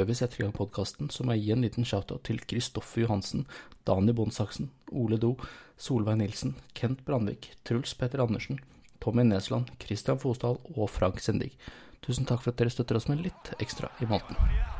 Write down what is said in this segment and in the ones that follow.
Før vi setter i gang podkasten, så må jeg gi en liten shoutout til Kristoffer Johansen, Dani Bondsaksen, Ole Do, Solveig Nilsen, Kent Brandvik, Truls Petter Andersen, Tommy Nesland, Christian Fosdal og Frank Sendig. Tusen takk for at dere støtter oss med litt ekstra i måneden.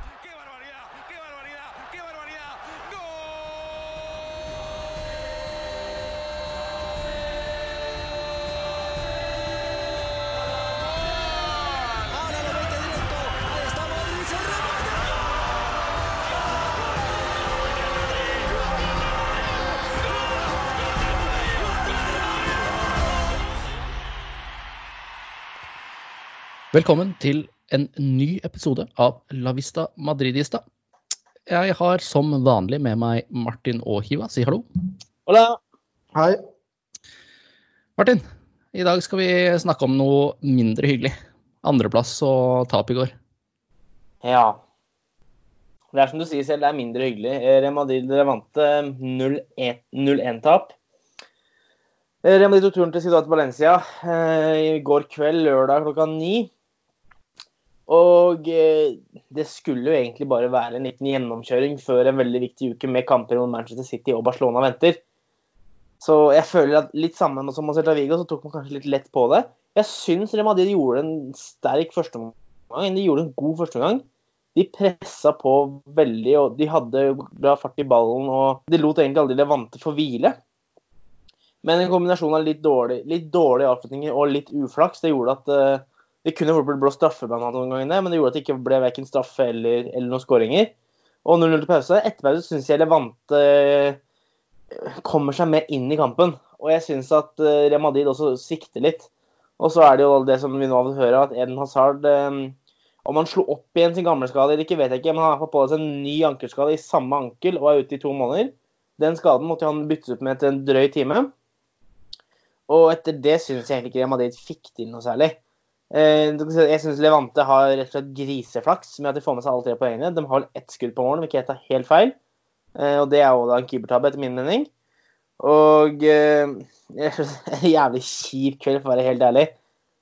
Velkommen til en ny episode av La Vista Madridista. Jeg har som vanlig med meg Martin og Hiva. Si hallo. Hola. Hei. Martin, i dag skal vi snakke om noe mindre hyggelig. Andreplass og tap i går. Ja. Det er som du sier selv, det er mindre hyggelig. Real Madrid vant 0-1-tap. Real Madrid tok turen til Ciudad Valencia eh, i går kveld, lørdag klokka ni. Og eh, det skulle jo egentlig bare være en liten gjennomkjøring før en veldig viktig uke med kamper mot Manchester City og Barcelona venter. Så jeg føler at litt sammen mot Celta Vigo, så tok man kanskje litt lett på det. Jeg syns Real Madrid gjorde en sterk førsteomgang. De gjorde en god førsteomgang. De pressa på veldig, og de hadde bra fart i ballen. og De lot egentlig aldri Levante få hvile. Men en kombinasjon av litt dårlig, dårlige avslutninger og litt uflaks, det gjorde at uh, det kunne blitt blå straffe blant annet noen ganger, men det gjorde at det ikke ble verken straffe eller, eller noen skåringer. Og 0-0 til pause. Etter pause syns jeg Levante uh, kommer seg mer inn i kampen. Og jeg syns at uh, Real Madrid også sikter litt. Og så er det jo det som vi nå har fått høre, at Eden Hazard um, Om han slo opp igjen sin gamle skade eller ikke, vet jeg ikke, men han har fått på seg en ny ankelskade i samme ankel og er ute i to måneder. Den skaden måtte han byttes ut med etter en drøy time. Og etter det syns jeg egentlig ikke Real Madrid fikk til noe særlig. Jeg syns Levante har rett og slett griseflaks med at de får med seg alle tre poengene. De har ett skudd på mål, ikke jeg tar helt feil. Og det er jo da en keepertabbe, etter min mening. Og en jævlig kjip kveld, for å være helt ærlig.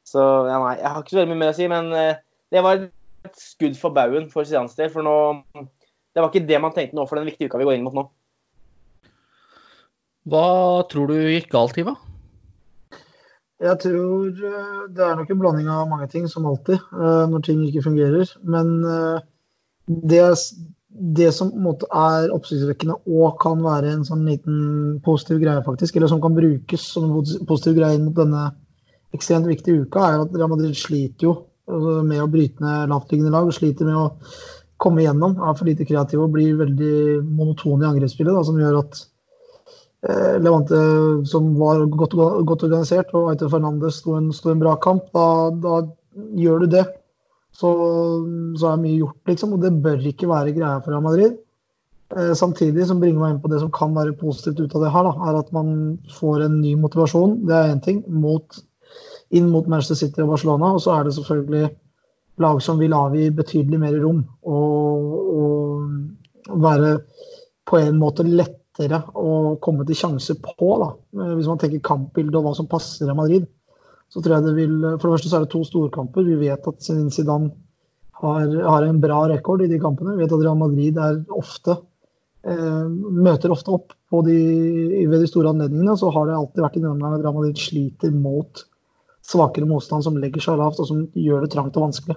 Så ja, nei, jeg har ikke så mye mer å si, men det var et skudd for baugen for Zidanes del. For nå Det var ikke det man tenkte nå for den viktige uka vi går inn mot nå. Hva tror du gikk galt, Iva? Jeg tror det er nok en blanding av mange ting, som alltid, når ting ikke fungerer. Men det, det som er oppsiktsvekkende og kan være en sånn liten positiv greie, faktisk, eller som kan brukes som en positiv greie mot denne ekstremt viktige uka, er at Real Madrid sliter jo med å bryte ned lavtliggende lag. Sliter med å komme igjennom, er for lite kreative og blir veldig monotone i angrepsspillet. Da, som gjør at Levante, som var godt, godt organisert, og Aito Fernandes sto en, sto en bra kamp, da, da, gjør du det. Så, så, er mye gjort, liksom. Og det bør ikke være greia for Real Madrid. Eh, samtidig som bringer meg inn på det som kan være positivt ut av det her, da, er at man får en ny motivasjon. Det er én ting. Mot, inn mot Manchester City og Barcelona. Og så er det selvfølgelig lag som vil avgi betydelig mer rom. Og, og være på en måte lett lettere å komme til sjanse på. Da. Hvis man tenker kampbilde og hva som passer i Madrid, så tror jeg det vil For det første så er det to storkamper. Vi vet at Zidane har, har, en bra rekord i de kampene. Vi vet at Real Madrid er ofte eh, møter ofte opp de, ved de store anledningene. Så har det alltid vært i denne omgang at Real Madrid sliter mot svakere motstand som legger seg lavt og som gjør det trangt og vanskelig.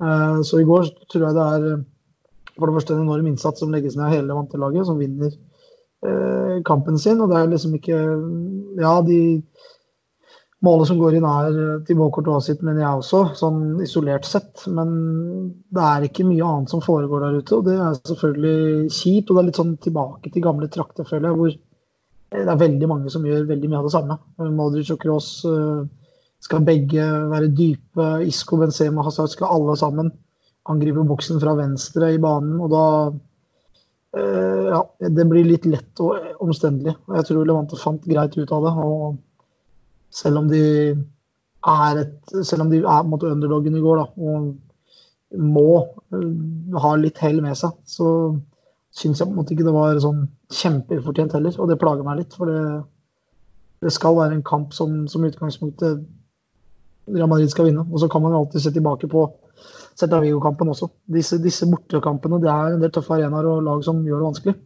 Eh, så i går tror jeg det er for det første en enorm innsats som legges ned av hele vantelaget, som vinner eh, kampen sin. Og det er liksom ikke Ja, de målet som går inn er til Courtois sitt, mener jeg også, sånn isolert sett. Men det er ikke mye annet som foregår der ute, og det er selvfølgelig kjipt. Og det er litt sånn tilbake til gamle trakter, føler jeg, hvor det er veldig mange som gjør veldig mye av det samme. Modric og Cross eh, skal begge være dype. Isco, Benzema, Hazard skal alle sammen angripe boksen fra venstre i banen. og da ja, det blir litt lett og omstendelig. og Jeg tror Levante fant greit ut av det. og Selv om de er et, selv om de er mot underdogen i går da, og må uh, ha litt hell med seg, så syns jeg på en måte ikke det var sånn kjempefortjent heller. Og det plager meg litt. For det, det skal være en kamp som, som utgangspunktet Real Madrid skal vinne. Og så kan man jo alltid se tilbake på Celta Vigo-kampen også. Disse, disse bortekampene det er en del tøffe arenaer og lag som gjør det vanskelig.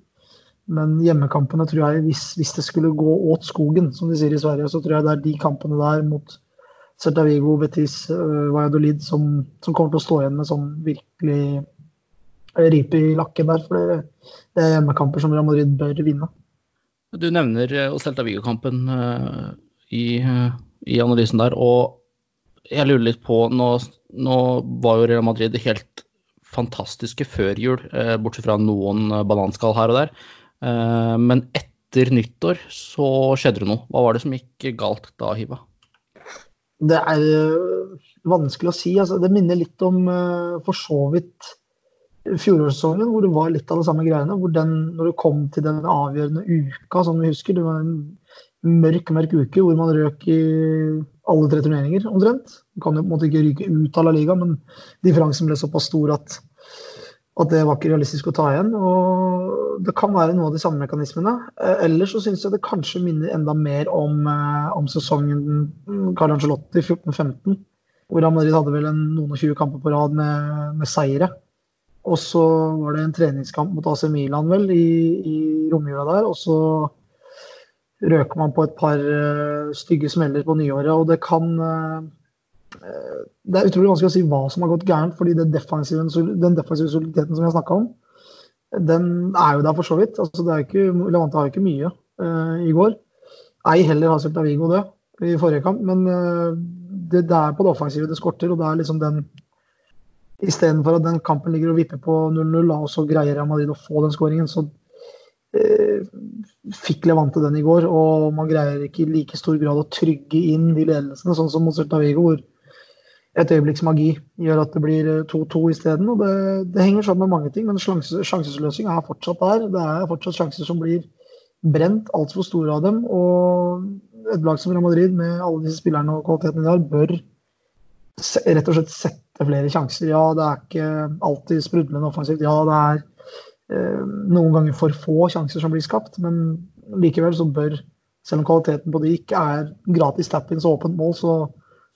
Men hjemmekampene tror jeg, hvis, hvis, det skulle gå åt skogen, som de sier i Sverige, så tror jeg det er de kampene der mot Celta Vigo, Betis, uh, Valladolid som, som, kommer til å stå igjen med sånn virkelig ripe i lakken der. For det, det er hjemmekamper som Real Madrid bør vinne. Du nevner uh, Celta Vigo-kampen uh, i, i, analysen der. og jeg lurer litt på Nå, nå var jo Real Madrid helt fantastiske før jul, bortsett fra noen bananskall her og der. Eh, men etter nyttår så skjedde det noe. Hva var det som gikk galt da, Hiva? Det er eh, vanskelig å si. Altså, det minner litt om eh, for så vidt fjorårssesongen, hvor det var litt av de samme greiene. hvor den, Når det kom til den avgjørende uka, som vi husker, det var en mørk, mørk uke hvor man røk i alle tre turneringer omtrent. Du kan jo på en måte ikke ryke ut av La Liga, men differansen ble såpass stor at at det var ikke realistisk å ta igjen. og Det kan være noe av de samme mekanismene. Eh, ellers så syns jeg det kanskje minner enda mer om, eh, om sesongen Carl Angelotti 14-15. Hvor Madrid hadde vel en, noen og tjue kamper på rad med, med seire. Og så var det en treningskamp mot AC Milan vel i, i romjula der. Og så røker man på et par uh, stygge smeller på nyåret. Og det kan uh, Eh, det er utrolig vanskelig å si hva som har gått gærent, fordi den defensive, den defensive soliditeten som vi har snakka om, den er jo der for så vidt. Altså, det er ikke, Levante har jo ikke mye uh, i går. Ei heller har Celta Vigo det i forrige kamp, men uh, det, det, er på det offensive det skorter. og det er liksom den Istedenfor at den kampen ligger og vipper på 0-0, og så greier Real Madrid å få den skåringen, så fikk Levante den i går. Og man greier ikke i like stor grad å trygge inn de ledelsene, sånn som mot Celta hvor et øyeblikks magi gjør at det blir 2-2 eh, isteden. Det, det henger sammen med mange ting, men sjansesløsing er fortsatt der. Det er fortsatt sjanser som blir brent, altfor store av dem. Og et lag som Real Madrid, med alle disse spillerne og kvaliteten de har, bør rett og slett sette flere sjanser. Ja, det er ikke alltid sprudlende offensivt. Ja, det er eh, noen ganger for få sjanser som blir skapt, men likevel så bør, selv om kvaliteten på de ikke er gratis tap-ins og åpent mål, så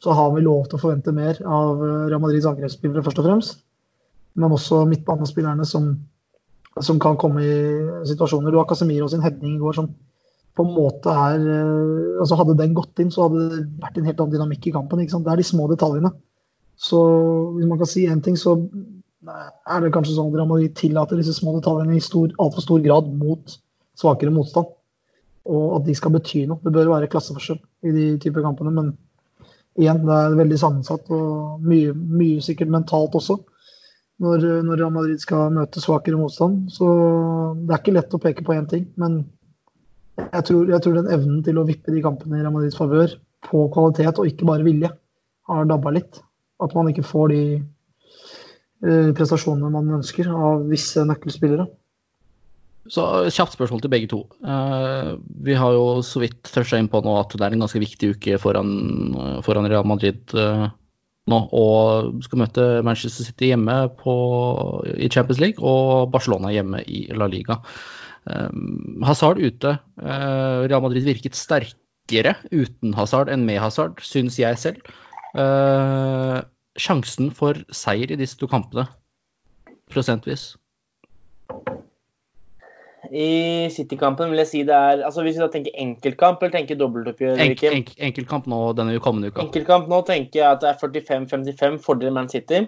så har vi lov til å forvente mer av eh, Real Madrids angrepsspillere, først og fremst. Men også midtbanespillerne som, som kan komme i situasjoner. Du har Casemiro sin heading i går som på en måte er eh, altså Hadde den gått inn, så hadde det vært en helt annen dynamikk i kampen. Det er de små detaljene. Så hvis man kan si én ting, så er det kanskje sånn at Real Madrid tillater disse små detaljene i altfor stor grad mot svakere motstand. Og at de skal bety noe. Det bør være klasseforskjell i de typer kampene. men igjen, det er veldig sammensatt og mye, mye sikkert mentalt også. Når, når Real Madrid skal møte svakere motstand. Så det er ikke lett å peke på én ting. Men jeg tror, jeg tror, den evnen til å vippe de kampene i Real Madrids favør på kvalitet og ikke bare vilje, har dabba litt. At man ikke får de prestasjonene man ønsker av visse nøkkelspillere. Så Kjapt spørsmål til begge to. Uh, vi har jo så vidt tørsta inn på nå at det er en ganske viktig uke foran, uh, foran Real Madrid uh, nå. Og skal møte Manchester City hjemme på, i Champions League og Barcelona hjemme i La Liga. Hazard ute. Real Madrid virket sterkere uten Hazard enn med Hazard, syns jeg selv. Sjansen for seier i disse to kampene, prosentvis? I City-kampen vil jeg si det er altså Hvis vi da tenker enkeltkamp eller tenker dobbeltoppgjør enk, enk, Enkeltkamp nå denne kommende uka. Enkeltkamp nå tenker jeg at det er 45-55 fordel Man City.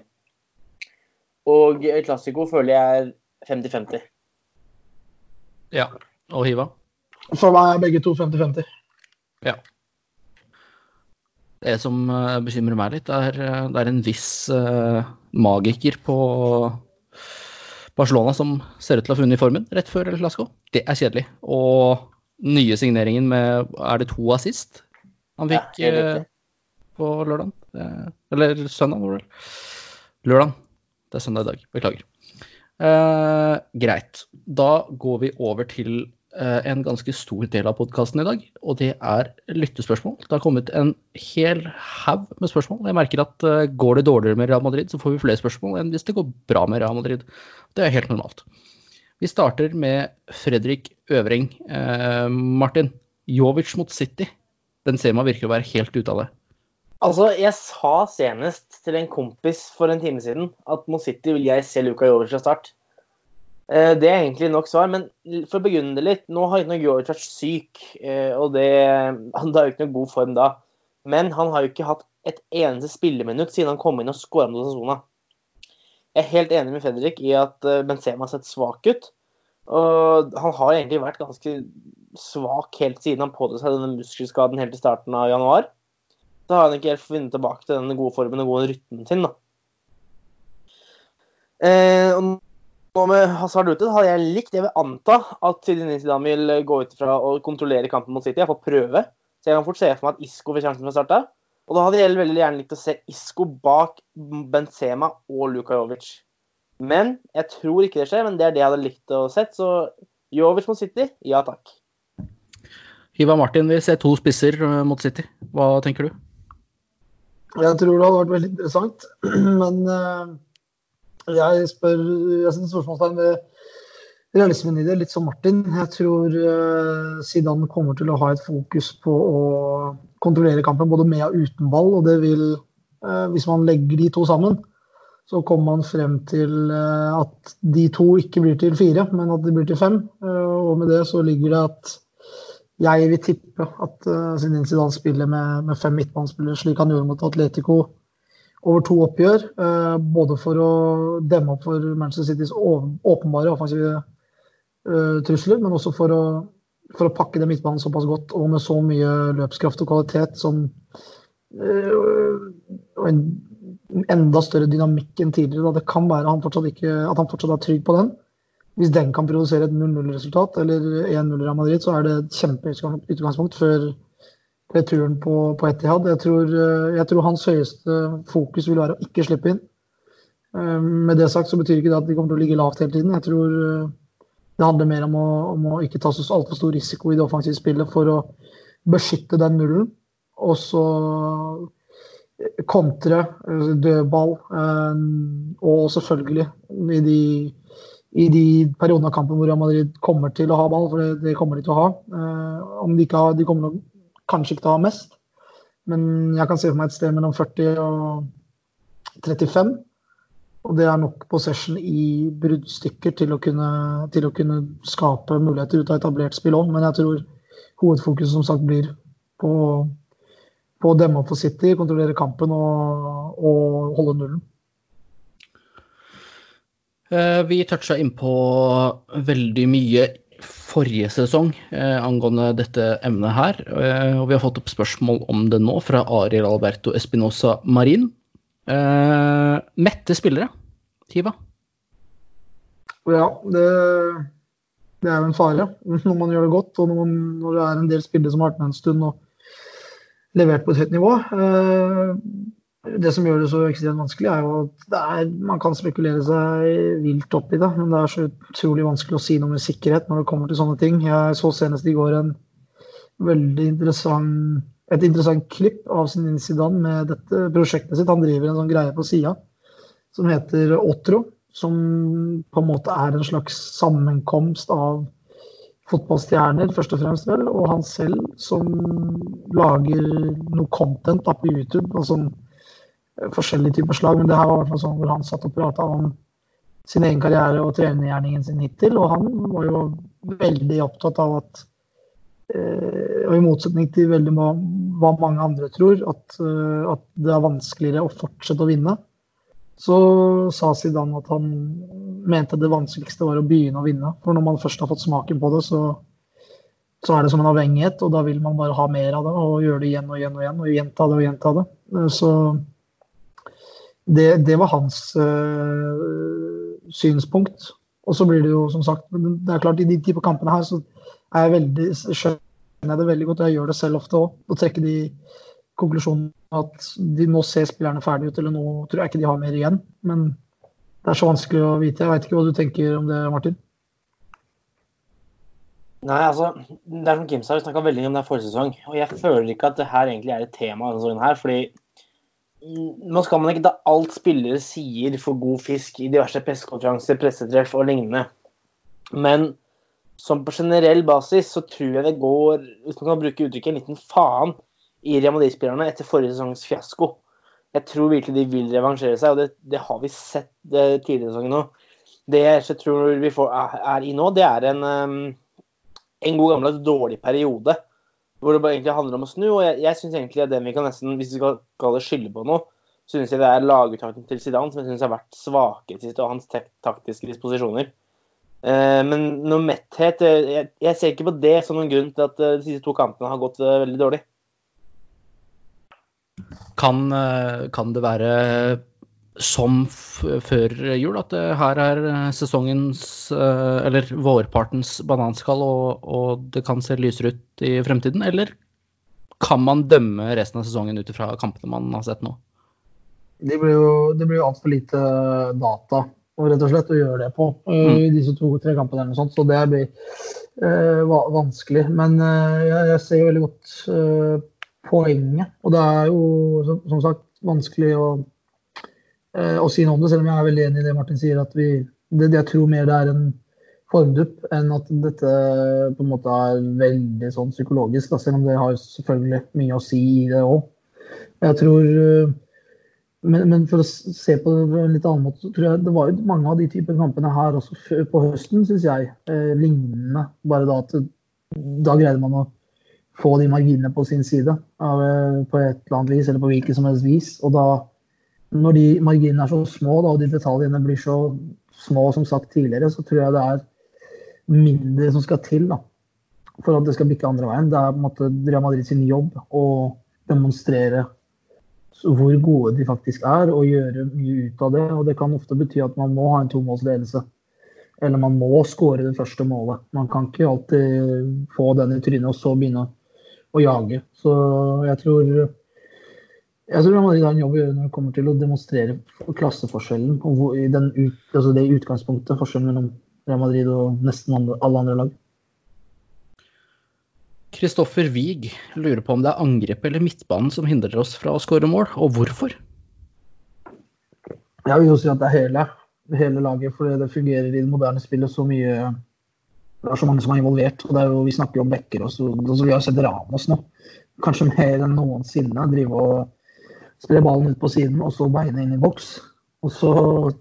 Og Classico føler jeg er 50-50. Ja. Og Hiva? For meg er begge to 50-50. Ja. Det som eh, bekymrer meg litt, er, eh, det er en viss uh, magiker på Barcelona som ser ut til å ha funnet formen rett før El Clasco. Det er kjedelig. Og nye signeringen med Er det to assist han fikk ja, eh, på lørdag? Eller søndag, var det Lørdag. Det er søndag i dag. Beklager. Eh, greit. Da går vi over til Eh, en ganske stor del av podkasten i dag, og det er lyttespørsmål. Det har kommet en hel haug med spørsmål. Jeg merker at uh, går det dårligere med Real Madrid, så får vi flere spørsmål enn hvis det går bra med Real Madrid. Det er helt normalt. Vi starter med Fredrik Øvreng. Eh, Martin, Jovic mot City. Den ser man virkelig å være helt ute av det. Altså, jeg sa senest til en kompis for en time siden at mot City vil jeg se Luka Jovic fra start. Eh, Det er egentlig nok svar, men for å begrunne det litt Nå har ikke noe Jovic vært syk, eh, og det, han har jo ikke noe god form da. Men han har jo ikke hatt et eneste spilleminutt siden han kom inn og skåra mot Osasona. Jeg er helt enig med Fredrik i at eh, Benzema har sett svak ut. Og han har egentlig vært ganske svak helt siden han pådro seg denne muskelskaden helt i starten av januar. Så har han ikke helt funnet tilbake til den gode formen og gode rytmen sin. da. Eh, og nå med Hazard ute hadde jeg likt Jeg vil anta at Zinedine Zidane vil gå ut fra å kontrollere kampen mot City. Jeg får prøve. Så jeg kan fort se for meg at Isco får sjansen fra start av. Og da hadde jeg veldig gjerne likt å se Isco bak Benzema og Luka Jovic. Men jeg tror ikke det skjer, men det er det jeg hadde likt å sett. Så Jovic mot City, ja takk. Hiva Martin vi ser to spisser eh, mot City. Hva tenker du? Jeg tror det hadde vært veldig interessant, men eh, jeg spør Jeg setter spørsmålstegn ved realismen i det, litt som Martin. Jeg tror eh, Zidane kommer til å ha et fokus på å kontrollere kampen både med og uten ball, og det vil eh, Hvis man legger de to sammen, så kommer man frem til eh, at de to ikke blir til fire, men at de blir til fem. Og med det så ligger det at jeg vil tippe at Zidane spiller med, med fem midtbanespillere, slik han gjorde mot Atletico over to oppgjør. Uh, både for å demme opp for Manchester Citys åpenbare offensive uh, trusler, men også for å, for å pakke den midtbanen såpass godt og med så mye løpskraft og kvalitet som og en enda større dynamikk enn tidligere. Det kan være han ikke, at han fortsatt er trygg på den. Hvis den kan produsere et 0-0-resultat eller 1-0 av Madrid, så er det et kjempeutgangspunkt før returen på, på Etihad. Jeg tror, jeg tror hans høyeste fokus vil være å ikke slippe inn. Med det sagt så betyr ikke det at de kommer til å ligge lavt hele tiden. Jeg tror det handler mer om å, om å ikke ta så altfor stor risiko i det offensive spillet for å beskytte den nullen. Og så kontre dødball. Og selvfølgelig i de i de periodene av kampen hvor Madrid kommer til å ha ball, for det, kommer de til å ha. Eh, om de, ikke har, de kommer kanskje ikke til å ha mest, men jeg kan se for meg et sted mellom 40 og 35. Og det er nok possession i bruddstykker til å kunne, til å kunne skape muligheter ut av etablert spill òg. Men jeg tror hovedfokuset som sagt blir på, på å demme opp for City, kontrollere kampen og, og holde nullen. Eh, vi toucha innpå veldig mye forrige sesong eh, angående dette emnet her. Eh, og vi har fått opp spørsmål om det nå fra Ariel Alberto Espinosa Marin. Eh, mette spillere, Hiva? Ja, det, det, er jo en fare når man gjør det godt, og når, man, når det er en del spillere som har vært med en stund og levert på et høyt nivå. Det som gjør det så ekstremt vanskelig, er jo at er, man kan spekulere seg vilt opp i det. Men det er så utrolig vanskelig å si noe med sikkerhet når det kommer til sånne ting. Jeg så senest i går en veldig interessant, et interessant klipp av sin Zidane med dette prosjektet sitt. Han driver en sånn greie på sida som heter Otro. Som på en måte er en slags sammenkomst av fotballstjerner, først og fremst, vel, og han selv som lager noe content da, på YouTube. og sånn forskjellige typer slag, men det her var i hvert fall sånn hvor han satt og prata om sin egen karriere og trenergjerningen sin hittil. Og han var jo veldig opptatt av at eh, Og i motsetning til veldig hva mange andre tror, at, eh, at det er vanskeligere å fortsette å vinne, så sa Zidane at han mente det vanskeligste var å begynne å vinne. For når man først har fått smaken på det, så, så er det som en avhengighet, og da vil man bare ha mer av det og gjøre det igjen og igjen og igjen og gjenta det og gjenta det. Så det, det var hans uh, synspunkt. Og så blir det jo som sagt Det er klart, i de type kampene her så er jeg veldig, skjønner jeg det veldig godt, jeg gjør det selv ofte òg. Å trekke de konklusjonene at de, nå ser spillerne ferdig ut, eller nå tror jeg ikke de har mer igjen. Men det er så vanskelig å vite. Jeg veit ikke hva du tenker om det, Martin? Nei, altså, det er som Kim sa, vi snakka veldig om det forrige sesong. Og jeg føler ikke at det her egentlig er et tema denne sesongen her. fordi nå skal man ikke ta alt spillere sier for god fisk i diverse pressekonferanser, pressetreff og lignende. Men som på generell basis så tror jeg det går, hvis man kan bruke uttrykket, en liten faen i Real Madrid-spillerne etter forrige sesongs fiasko. Jeg tror virkelig de vil revansjere seg, og det, det har vi sett tidligere i sesongen nå. Det jeg tror vi får, er i nå, det er en, en god gammeldags dårlig periode. Hvor det bare egentlig handler om å snu. Og jeg, jeg syns egentlig at den vi kan nesten, hvis vi skal kalle det skylde på noe, synes jeg det er laguttaket til Zidane som jeg synes har vært svake siste, og hans taktiske disposisjoner. Eh, men noe metthet jeg, jeg, ser ikke på det som noen grunn til at de siste to kampene har gått veldig dårlig. Kan, kan det være som før jul, at det her er sesongens, eller vårpartens bananskall, og, og, det kan se lysere ut i fremtiden? Eller kan man dømme resten av sesongen ut ifra kampene man har sett nå? Det blir jo, det blir jo altfor lite data og rett og slett å gjøre det på mm. i disse to-tre kampene. eller noe sånt, Så det blir uh, vanskelig. Men uh, jeg, ser jo veldig godt uh, poenget. Og det er jo som, som sagt vanskelig å Eh, å si noe om det, selv om jeg er veldig enig i det Martin sier. at vi, det, Jeg tror mer det er en formdupp enn at dette på en måte er veldig sånn psykologisk. Da, selv om det har selvfølgelig mye å si i det òg. Jeg tror eh, men, men, for å se på det på en litt annen måte, så tror jeg det var jo mange av de typer kampene her også på høsten, syns jeg, eh, lignende. Bare da at da greide man å få de marginene på sin side av, eh, på et eller annet vis, eller på hvilket som helst vis. Og da når de marginene er så små da, og de detaljene blir så små som sagt tidligere, så tror jeg det er mindre som skal til da, for at det skal bikke andre veien. Det er på en måte Real Madrid sin jobb å demonstrere hvor gode de faktisk er, og gjøre mye ut av det. Og det kan ofte bety at man må ha en tomålsledelse. Eller man må skåre det første målet. Man kan ikke alltid få den i trynet og så begynne å jage. Så jeg tror jeg tror Madrid har en jobb å gjøre når det kommer til å demonstrere klasseforskjellen. og ut, altså Det utgangspunktet, forskjellen mellom Real Madrid og nesten andre, alle andre lag. Kristoffer Wiig lurer på om det er angrep eller midtbanen som hindrer oss fra å skåre mål, og hvorfor? Jeg vil jo si at det er hele, hele laget, for det fungerer i det moderne spillet så mye Det er så mange som er involvert. og det er jo, Vi snakker jo om backer også. Altså, vi har sett Ramos nå, kanskje mer enn noensinne, drive og spre ballen ut på siden og så beine inn i boks. Og så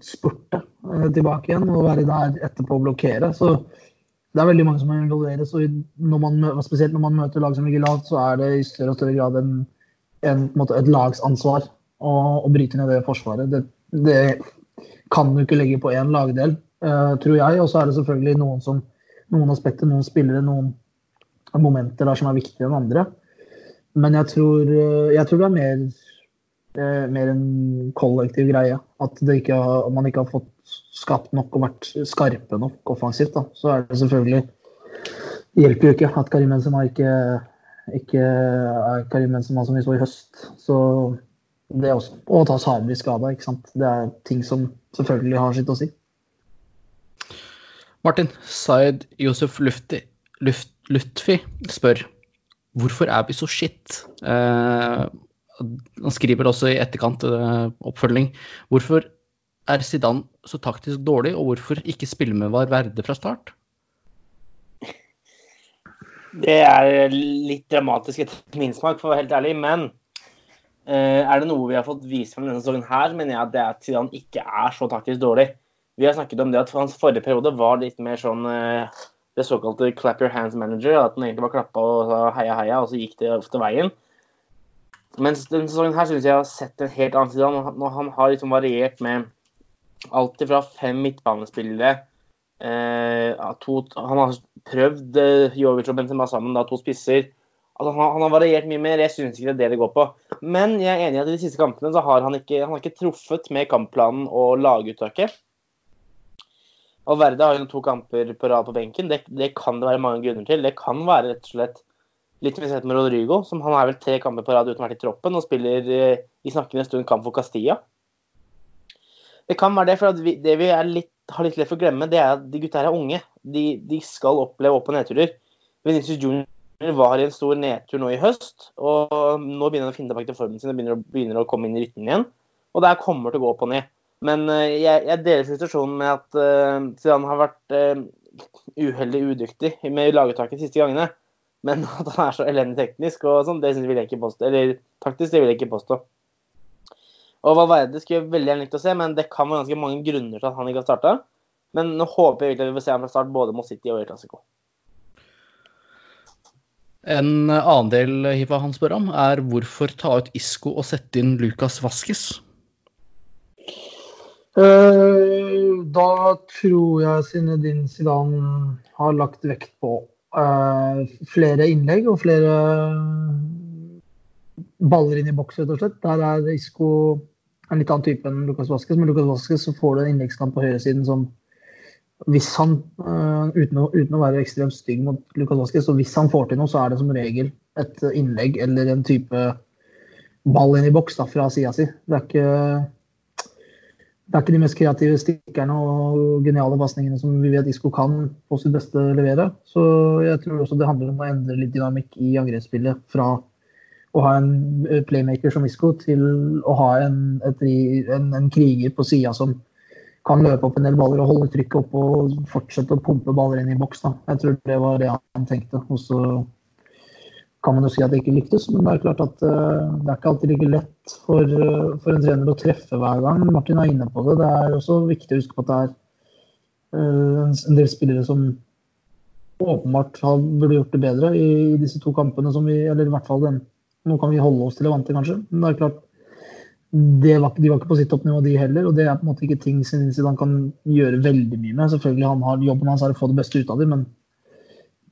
spurte eh, tilbake igjen og være der etterpå og blokkere. Så det er veldig mange som involveres. Og når man, spesielt når man møter lag som ligger lavt, så er det i større og større grad en, en, et lagsansvar å, å, bryte ned det forsvaret. Det, det, kan du ikke legge på én lagdel, uh, tror jeg. Og så er det selvfølgelig noen, som, noen aspekter, noen spillere, noen momenter der som er viktigere enn andre. Men jeg tror, eh, jeg tror det er mer Eh, mer en kollektiv greie. At ikke man ikke har fått skapt nok og vært skarpe nok offensivt. Da. Så er det selvfølgelig Det hjelper jo ikke at Karim Benzema ikke, ikke er Karim Benzema som vi så i høst. Så det også. Og ta Sabri skada. ikke sant. Det er ting som selvfølgelig har sitt å si. Martin, Zaid Josef Lufti, Luft, Lutfi spør hvorfor er vi så shit? Eh, han skriver også i etterkant uh, oppfølging. Hvorfor er Zidane så taktisk dårlig, og hvorfor ikke spille med Varverde fra start? Det er litt dramatisk etter min smak, for å være helt ærlig. Men uh, er det noe vi har fått vist fra denne sesongen her, mener jeg at det er at Zidane ikke er så taktisk dårlig. Vi har snakket om det at hans forrige periode var litt mer sånn uh, det såkalte clap your hands manager. At han egentlig bare klappa og sa heia, heia, og så gikk det ofte veien. Mens denne sesongen her syns jeg har sett en helt annen side. Når han har liksom variert med alt fra fem midtbanespillere eh, to, Han har prøvd eh, Jovic og Benzema sammen, da, to spisser. Altså, han, han, har variert mye mer. Jeg syns ikke det er det det går på. Men jeg er enig i at i de siste kampene så har han ikke, han har ikke truffet med kampplanen og laguttaket. Alverde har jo to kamper på rad på benken. Det, det kan det være mange grunner til. Det kan være rett og slett Litt som vi har sett med Rodrigo, som han er vel tre kamper på rad uten å ha vært i troppen og spiller eh, i snakkende stund kamp for Castilla. Det kan være det, for vi, det vi litt, har litt lett for å glemme, det er at de gutta her er unge. De, de skal oppleve opp- og nedturer. Venezia Junior var i en stor nedtur nå i høst, og nå begynner han å finne tilbake til formen sin og begynner, begynner, å komme inn i rytmen igjen. Og det kommer til å gå opp og ned. Men uh, jeg, jeg, deler frustrasjonen med at uh, han har vært uh, uheldig udyktig med laguttaket de siste gangene. Men at han er så elendig teknisk og sånn, det vil jeg ikke påstå. Eller taktisk, det vil jeg ikke påstå. Og Valverde skulle jeg veldig gjerne likt å se, men det kan være ganske mange grunner til at han ikke har starta. Men nå håper jeg virkelig at vi får se ham fra start både mot City og i Classico. En annen del Hiva han spør om, er hvorfor ta ut Isco og sette inn Lucas Vasques? Eh, da tror jeg Zinedine Zidane har lagt vekt på uh, flere innlegg og flere baller inn i boks, rett og slett. Der er Isco en litt annen type enn Lucas Vasques. Med Lucas Vasques så får du en innleggskamp på høyresiden som hvis han, uh, uten, å, uten, å, være ekstremt stygg mot Lucas Vasques, så hvis han får til noe, så er det som regel et innlegg eller en type ball inn i boks da, fra sida si. Det er ikke det er ikke de mest kreative stikkerne og geniale pasningene som vi vet Isco kan på sitt beste levere. Så jeg tror også det handler om å endre litt dynamikk i angrepsspillet. Fra å ha en playmaker som Isco til å ha en, et, en, en kriger på sida som kan løpe opp en del baller og holde trykket oppe og fortsette å pumpe baller inn i boks. Jeg tror det var det han tenkte. Og så kan man jo si at det ikke lyktes, men det er klart at uh, det er ikke alltid like lett for, uh, for, en trener å treffe hver gang. Martin er inne på det. Det er også viktig å huske på at det er uh, en del spillere som åpenbart har, burde gjort det bedre i, disse to kampene som vi Eller i hvert fall den. Nå kan vi holde oss til Levante, kanskje. Men det er klart var, de var ikke på sitt toppnivå, de heller. Og det er på en måte ikke ting han kan gjøre veldig mye med. Selvfølgelig han har Jobben hans er å få det beste ut av dem, men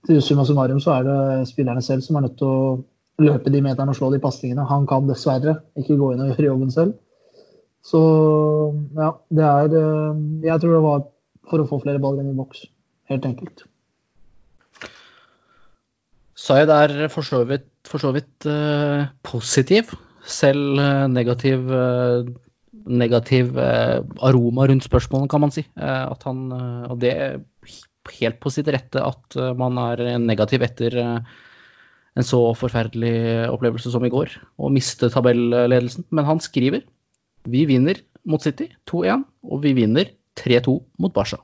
til summa summarum så er det spillerne selv som er nødt til å løpe de meterne og slå de pasningene. Han kan dessverre ikke gå inn og gjøre jobben selv. Så ja, det er eh, Jeg tror det var for å få flere baller inn i boks. Helt enkelt. Zaid er for så vidt, for så vidt uh, positiv. Selv uh, negativ, uh, negativ aroma rundt spørsmålene, kan man si. at han, og det helt på sitt rette at eh, man er negativ etter eh, en så forferdelig opplevelse som i går, og miste tabelledelsen. Men han skriver vi vinner mot City 2-1, og vi vinner 3-2 mot Barca.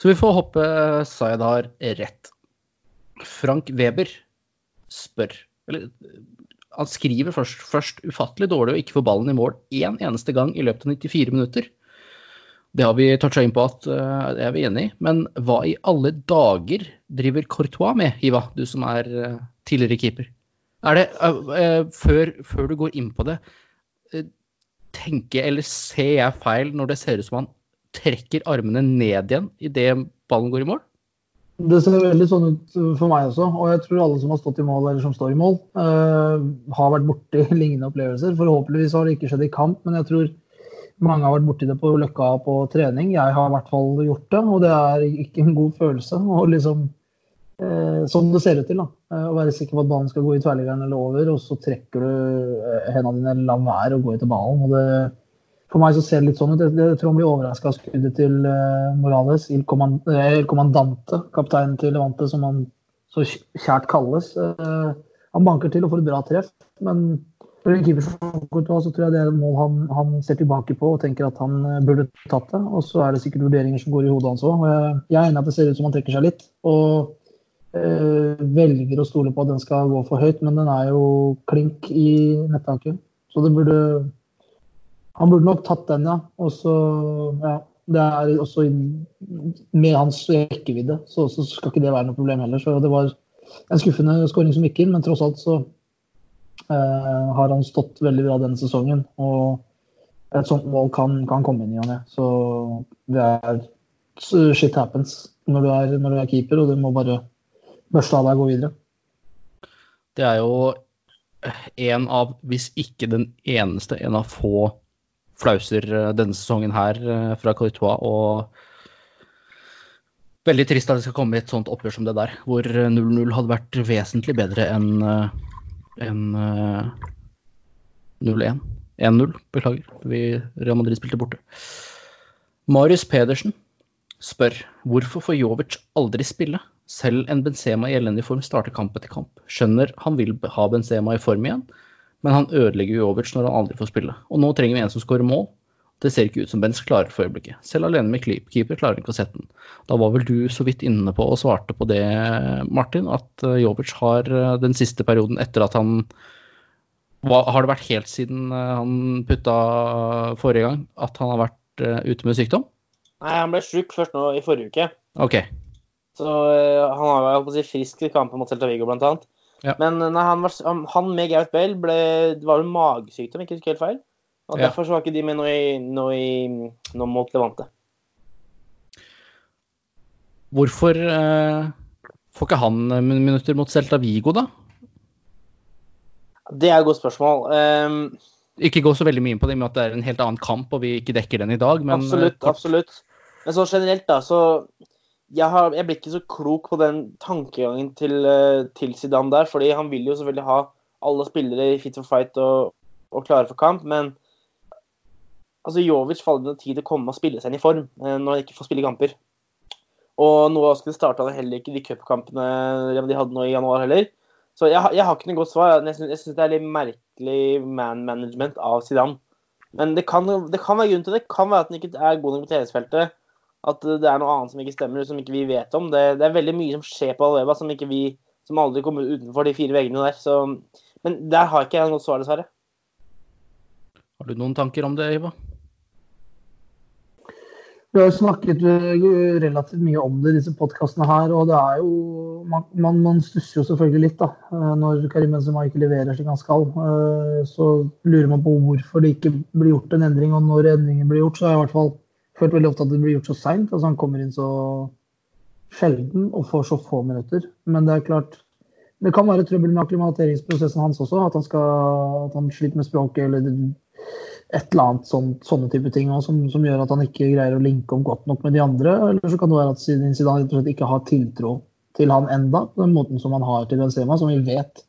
Så vi får håpe Zaid har rett. Frank Weber spør Eller han skriver først, først ufattelig dårlig å ikke få ballen i mål én en eneste gang i løpet av 94 minutter. Det har vi toucha inn på at uh, det er vi enig i. Men hva i alle dager driver Courtois med, Hiva, du som er uh, tidligere keeper? Er det, uh, før, før, du går inn på det, tenker eller ser jeg feil når det ser ut som han trekker armene ned igjen idet ballen går i mål? Det ser veldig sånn ut for meg også. Og jeg tror alle som har stått i mål eller som står i mål, har vært borti lignende opplevelser. Forhåpentligvis har det ikke skjedd i kamp, men jeg tror mange har vært borti det på Løkka på trening. Jeg har i hvert fall gjort det, og det er ikke en god følelse. Og liksom, eh, Som det ser ut til. da, eh, Å være sikker på at ballen skal gå i tverrliggeren eller over, og så trekker du eh, hendene dine eller lar være å gå etter ballen. og det for meg så ser det litt sånn ut. Jeg, tror han blir overraska av skuddet til uh, Morales. Il, command, Commandante, kapteinen til Levante, som han så kjært kalles. Han banker til og får et bra treff, men for en keeper som så tror jeg det er et mål han, han, ser tilbake på og tenker at han eh, burde tatt det. Og så er det sikkert vurderinger som går i hodet hans òg. Jeg er enig at det ser ut som han trekker seg litt. Og øh, velger å stole på at den skal gå for høyt, men den er jo klink i nettaket. Så det burde Han burde nok tatt den, ja. Og så ja. Det er også med hans rekkevidde, så, så skal ikke det være noe problem heller. Så det var en skuffende skåring som gikk inn, men tross alt så har han stått veldig bra denne sesongen. Og et sånt mål kan, kan komme inn i han, ja. Så det er Shit happens når du, er, når du er keeper, og du må bare børste av deg og gå videre. Det er jo en av, hvis ikke den eneste, en av få flauser eh, denne sesongen her eh, fra Courtois. Og veldig trist at det skal komme et sånt oppgjør som det der, hvor 0-0 hadde vært vesentlig bedre enn en uh, 0-1. 1-0, beklager. Vi, Real Madrid spilte borte. Marius Pedersen spør hvorfor får Jovic aldri spille? Selv en Benzema i elendig form starter kamp etter kamp. Skjønner han vil ha Benzema i form igjen, men han ødelegger Jovic når han aldri får spille. Og nå trenger vi en som skårer mål. Det ser ikke ut som Benz klarer for øyeblikket. Selv alene med keeper klarer han ikke å sette den. Da var vel du så vidt inne på og svarte på det, Martin, at eh, Jovic har eh, den siste perioden etter at han Har det vært helt siden eh, han putta forrige gang at han har vært ute med sykdom? Nei, han ble sjuk først nå i forrige uke. Ok. Så han har vært si, frisk i kampen mot Celta Vigo, blant annet. Ja. Men nei, han, var, han, med Gareth Bale ble, det var jo magesykdom, ikke helt feil. Og ja. Derfor så var ikke de med nå, i, nå, i, nå mot Levante. Hvorfor eh, får ikke han minutter mot Celta Vigo, da? Det er et godt spørsmål. Um, ikke gå så veldig mye inn på det, med at det er en helt annen kamp og vi ikke dekker den i dag, men Absolutt, kort... absolutt. Men så generelt, da, så jeg, har, jeg, blir ikke så klok på den tankegangen til, eh, til Zidane der, fordi han vil jo selvfølgelig ha alle spillere i fit for fight og, og klare for kamp, men altså Jovic faller det tid til å komme og spille seg inn i form eh, når han ikke får spille kamper. Og noe skulle starta heller ikke de cupkampene de hadde nå i januar heller. Så jeg, jeg har ikke noe godt svar. Jeg syns det er litt merkelig man management av Zidane. Men det kan, det kan, være grunn til det. Det kan være at han ikke er god nok på treningsfeltet. At det er noe annet som ikke stemmer, som ikke vi vet om. Det, det er veldig mye som skjer på Alveba som, ikke vi, som aldri kommer utenfor de fire veggene der. Så, men der har ikke jeg noe svar, dessverre. Har du noen tanker om det, Iva? Vi har jo snakket eh, relativt mye om det i disse podkastene her. og det er jo, Man, man, stusser jo selvfølgelig litt da, eh, når Karim Benzema ikke leverer slik han skal. Eh, så lurer man på hvorfor det ikke blir gjort en endring. Og når endringen blir gjort, så har jeg i hvert fall følt veldig ofte at det blir gjort så seint. Altså han kommer inn så sjelden og får så få minutter. Men det er klart det kan være trøbbel med akklimatiseringsprosessen hans også. At han, skal, at han sliter med språket eller et eller annet sånn, sånne type ting også, som, som, gjør at han ikke greier å linke om godt nok med de andre. Eller så kan det være at Zidane rett og slett ikke har tiltro til han enda, på den måten som han har til Benzema, som vi vet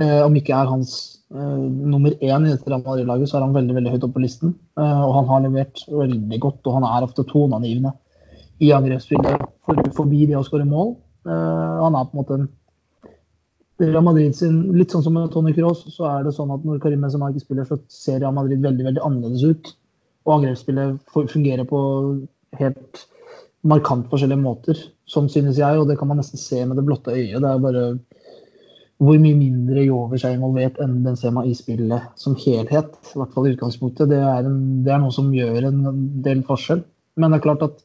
eh, om ikke er hans eh, nummer én i dette Real Madrid-laget, så er han veldig veldig høyt oppe på listen. Eh, og han har levert veldig godt, og han er ofte toneangivende i angrepsspillet for, forbi det å skåre mål. Eh, han er på en måte en Real Madrid sin, Litt sånn som med Tony Cross, så er det sånn at når Karim Benzema ikke spiller, så ser Real Madrid veldig veldig annerledes ut. Og angrepsspillet fungerer på helt markant forskjellige måter. Sånn synes jeg, og det kan man nesten se med det blotte øyet. Det er bare hvor mye mindre Jovic er involvert enn Benzema i spillet som helhet. I hvert fall i utgangspunktet. Det er, en, det er noe som gjør en del forskjell. Men det er klart at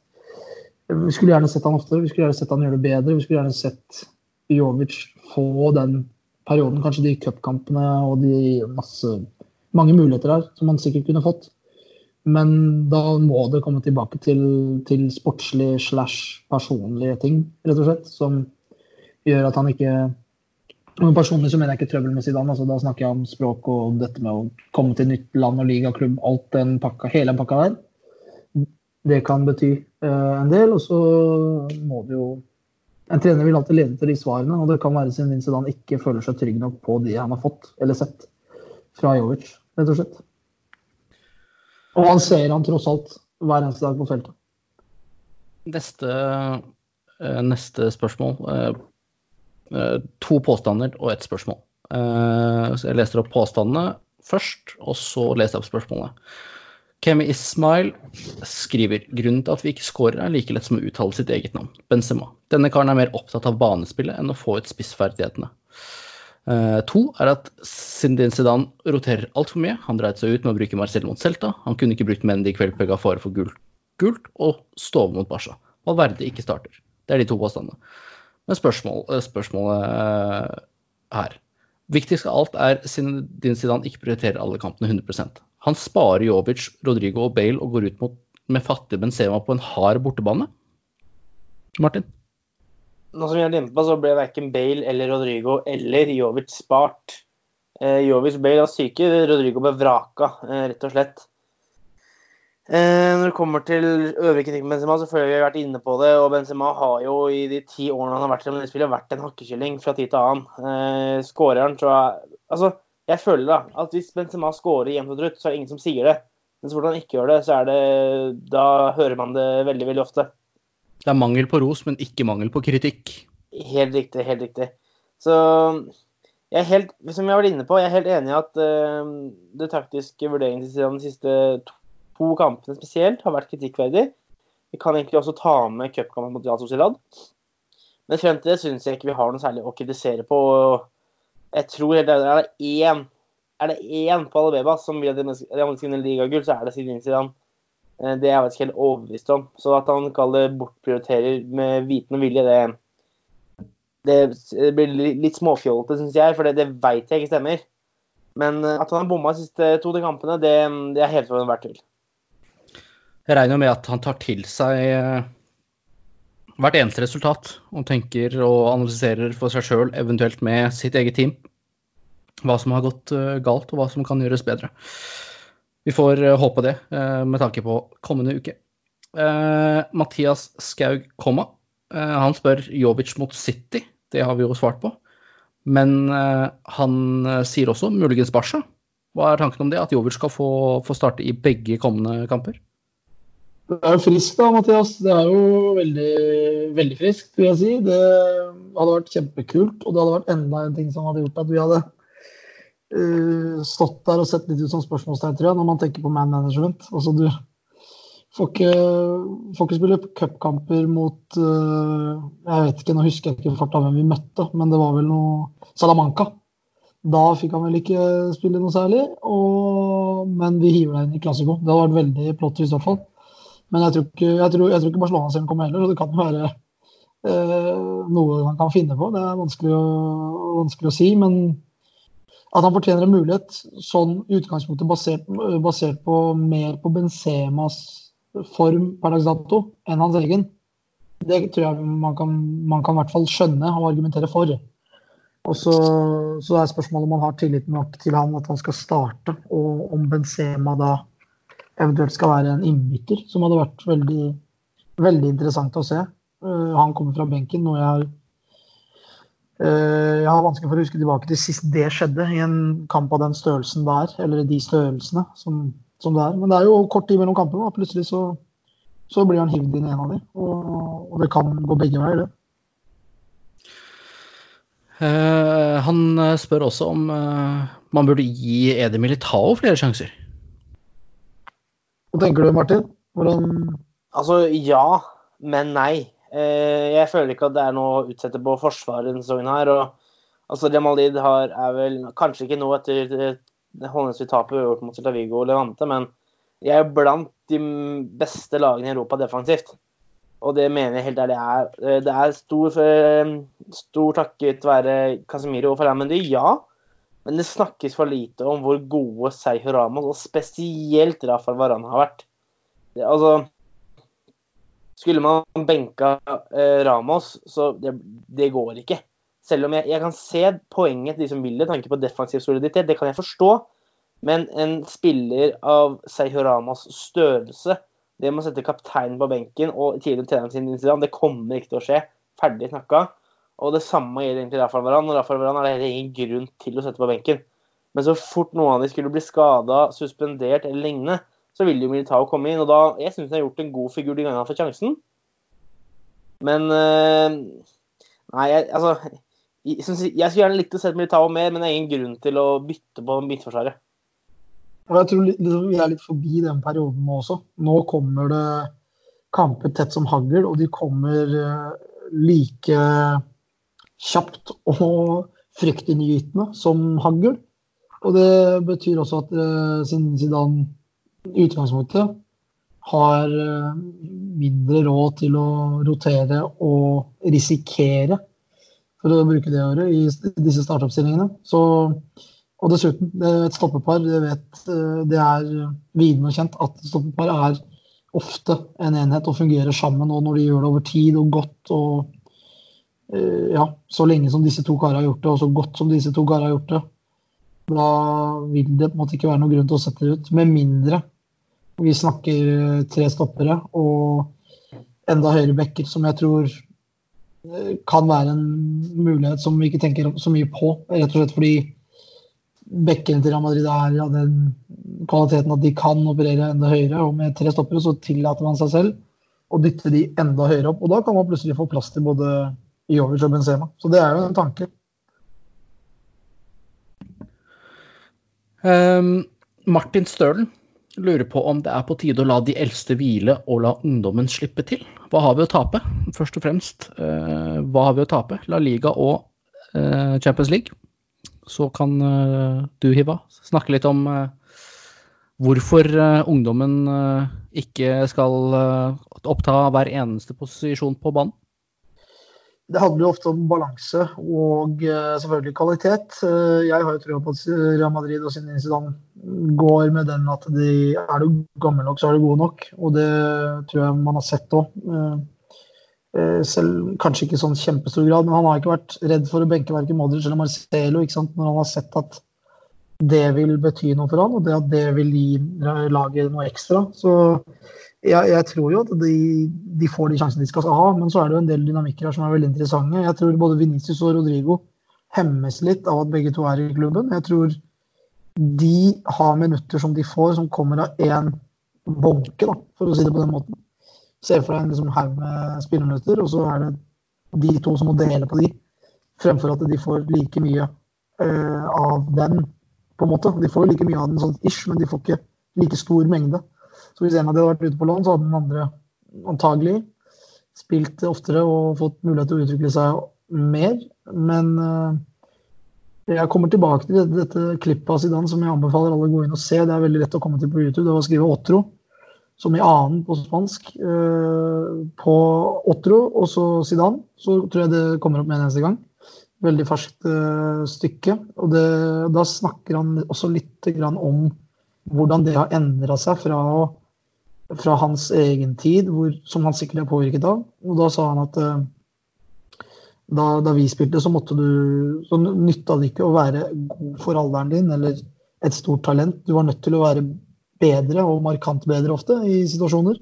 vi skulle gjerne sett han oftere, vi skulle gjerne sett han gjøre det bedre. Vi skulle gjerne sett Jovic få den perioden, kanskje de cupkampene og de masse, mange muligheter her som han sikkert kunne fått. Men da må det komme tilbake til, til sportslig slash personlige ting, rett og slett. Som gjør at han ikke Personlig så mener jeg ikke trøbbel med Zidane. Altså, da snakker jeg om språk og dette med å komme til nytt land og ligaklubb. Alt den pakka, hele den pakka der. Det kan bety uh, en del. Og så må det jo en trener vil alltid lede til de svarene, og det kan være siden Zidane ikke føler seg trygg nok på de han har fått eller sett fra Jovic, rett og slett. Og han ser han tross alt hver eneste dag på feltet. Neste, eh, neste spørsmål. Eh, eh, to påstander og ett spørsmål. Jeg leser opp påstandene først, og så leser jeg opp spørsmålet. Kemi Ismail skriver grunnen til at vi ikke scorer, er like lett som å uttale sitt eget navn, Benzema. Denne karen er mer opptatt av banespillet enn å få ut spissferdighetene. Uh, to er at Sindin Zidane roterer altfor mye. Han dreide seg ut med å bruke Marcel mot Celta. Han kunne ikke brukt Mendy i kveld pga. fare for gult, gult og stove mot Barca. Valverde ikke starter. Det er de to påstandene. Men spørsmål, eh, spørsmålet uh, her Viktigst av alt er Zindin Zidane ikke prioriterer alle kampene 100% han sparer Jovic, Rodrigo og Bale og går ut mot, med fattig Benzema på en hard bortebane. Martin? Nå som jeg er på, så ble verken Bale eller Rodrigo eller Jovic spart. Eh, Jovic Bale var syke, Rodrigo ble vraka, eh, rett og slett. Eh, når det kommer til øvrig kritikk med Benzema, så føler jeg vi har vært inne på det. Og Benzema har jo i de ti årene han har vært i spillet, vært en hakkekylling fra tid til annen. Eh, tror så Altså, jeg føler da, at hvis Benzema skårer jevnt og trutt, så er det ingen som sier det. Men så fort han ikke gjør det, så er det Da hører man det veldig, veldig ofte. Det er mangel på ros, men ikke mangel på kritikk. Helt riktig, helt riktig. Så jeg er helt, som jeg har vært inne på, jeg er helt enig i at uh, det taktiske vurderingen til de siste to, to kampene spesielt har vært kritikkverdig. Vi kan egentlig også ta med cupkampen mot Real Sociedad. Men frem til det syns jeg ikke vi har noe særlig å kritisere på. Jeg tror helt er én er det én på Alabeba som vil at Real vinne ligagull, så er det Zinedine Zidane. Eh, det er jeg ikke helt overbevist om. Så at han kaller bortprioriterer med viten og vilje, det, det blir litt småfjollete, syns jeg. For det, det veit jeg ikke stemmer. Men eh, at han har bomma de siste to kampene, det, det er helt for enhver tvil. Jeg regner med at han tar til seg eh, hvert eneste resultat og tenker og analyserer for seg sjøl, eventuelt med sitt eget team, hva som har gått galt og hva som kan gjøres bedre. Vi får eh, håpe det, eh, med tanke på kommende uke. Mathias Skaug Komma. Han spør Jovic mot City. Det har vi jo svart på. Men han sier også muligens Barca. Hva er tanken om det? At Jovic skal få, starte i begge kommende kamper? Det er jo friskt da, Mathias. Det er jo veldig, veldig friskt, vil jeg si. Det hadde vært kjempekult, og det hadde vært enda en ting som hadde gjort at vi hadde uh, stått der og sett litt ut som spørsmålstegn, tror jeg, når man tenker på man management. Altså, du får ikke, får ikke spille cupkamper mot uh, Jeg vet ikke, nå husker jeg ikke farta hvem vi møtte, men det var vel noe Salamanca. Da fikk han vel ikke spille noe særlig, og, men vi hiver deg inn i Klassiko. Det hadde vært veldig plott i hvert fall. Men jeg tror ikke, jeg tror, jeg tror ikke Barcelona selv kommer heller, så det kan være eh, noe han kan finne på. Det er vanskelig å, vanskelig å si. Men at han fortjener en mulighet sånn i utgangspunktet basert, basert, på mer på Benzemas form per dags dato enn hans egen. Det tror jeg man kan, man kan i hvert fall skjønne og argumentere for. Og så, så er spørsmålet om man har tillit nok til han at han skal starte, og om Benzema da eventuelt skal være en innbytter, som hadde vært veldig, veldig interessant å se. Uh, han kommer fra benken, noe jeg har uh, jeg har vanskelig for å huske tilbake til sist det skjedde i en kamp av den størrelsen det er. Eller de størrelsene som, som det er. Men det er jo kort tid mellom kampene. og Plutselig så, så, blir han hivd inn i en av dem. Og, og, det kan gå begge veier, det. Uh, han spør også om man burde gi Edi Militao flere sjanser. Hva tenker du, Martin? Hvordan Altså ja, men nei. Eh, jeg føler ikke at det er noe å utsette på forsvaret denne sesongen her. og altså Jamalid har, er vel kanskje ikke noe etter det håndelsesvis tapet vi har gjort mot Celtavigo og Levante, men jeg er blant de beste lagene i Europa defensivt. Og det mener jeg helt ærlig er eh, Det er stor, eh, stor takket være Casemiro og Ferran Mendy, ja. Men det snakkes for lite om hvor gode Sergio Ramos, og spesielt Rafael Varan, har vært. Det, altså, skulle man benka eh, Ramos, så det, det, går ikke. Selv om jeg, jeg, kan se poenget til de som vil det, tanke på defensiv soliditet, det kan jeg forstå. Men en spiller av Sergio Ramos størrelse, det med å sette kapteinen på benken og tidligere treneren sin det kommer ikke til å skje. Ferdig snakka. Og det samme gjelder egentlig Rafael Varan. Og Rafael Varan er det ingen grunn til å sette på benken. Men så fort noen av de skulle bli skada, suspendert eller lignende, så ville jo Militao komme inn. og da, Jeg syns han har gjort en god figur de gangene han får sjansen. Men øh, Nei, jeg, altså jeg, jeg, skulle gjerne likt å se Militao mer, men det er ingen grunn til å bytte på midtforsvaret. Jeg tror vi er litt forbi den perioden nå også. Nå kommer det kamper tett som hagl, og de kommer øh, like kjapt og fryktinngytende som hagl. Og det betyr også at uh, siden Zidane utgangspunktet har eh, mindre råd til å rotere og risikere, for å bruke det året, i disse startoppstillingene. Så, og dessuten, et stoppepar. Det, vet, eh, det er viden og kjent at stoppepar er ofte en enhet og fungerer sammen. Og når de gjør det over tid og godt og ja, så lenge som disse to karene har gjort det, og så godt som disse to karene har gjort det, da vil det på en måte ikke være noen grunn til å sette det ut. Med mindre vi snakker eh, tre stoppere og enda høyere backer, som jeg tror eh, kan være en mulighet som vi ikke tenker så mye på. Rett og slett fordi bekkene til Real Madrid er av den kvaliteten at de kan operere enda høyere. Og med tre stoppere så tillater man seg selv å dytte de enda høyere opp. Og da kan man plutselig få plass til både Jovic og Benzema. Så det er jo en tanke. Um, Martin Stølen lurer på om det er på tide å la de eldste hvile og la ungdommen slippe til. Hva har vi å tape? Først og fremst, Uh, hva har vi å tape? La Liga og uh, Champions League. Så kan uh, du, Hiva, snakke litt om hvorfor ungdommen ikke skal oppta hver eneste posisjon på banen. Det handler jo ofte om balanse og selvfølgelig kvalitet. Jeg har jo trua på at Real Madrid og Zinedine Zidane går med den at de er du gammel nok, så er du god nok. Og det tror jeg man har sett òg. Selv kanskje ikke i sånn kjempestor grad, men han har ikke vært redd for å benke verken Modric eller Marcelo ikke sant? når han har sett at det vil bety noe for han, og det at det vil gi laget noe ekstra. Så jeg, jeg tror jo at de, de, får de sjansene de skal ha, men så er det jo en del dynamikker her som er veldig interessante. Jeg tror både Venicius og Rodrigo hemmes litt av at begge to er i klubben. Jeg tror de har minutter som de får, som kommer av én bonke, da, for å si det på den måten. Se for deg en liksom, haug med spilleminutter, og så er det de to som må dele på de, fremfor at de får like mye uh, av den på en måte. De får jo like mye av den sånn ish, men de får ikke like stor mengde. Så hvis en av de hadde vært ute på lån, så hadde den andre antagelig spilt oftere og fått mulighet til å utvikle seg mer. Men uh, jeg kommer tilbake til dette, dette klippet av Zidane som jeg anbefaler alle å gå inn og se. Det er veldig lett å komme til på YouTube. Det var å skrive Otro, som i annen på spansk. Uh, på Otro og så Zidane. Så tror jeg det kommer opp med en eneste gang veldig ferskt uh, stykke. Og det, da snakker han også litt om hvordan det har endra seg fra, fra, hans egen tid, hvor, som han sikkert er påvirket av. Og da sa han at uh, da, da, vi spilte, så du Så nytta det ikke å være god for alderen din eller et stort talent. Du var nødt til å være bedre, og markant bedre ofte, i situasjoner.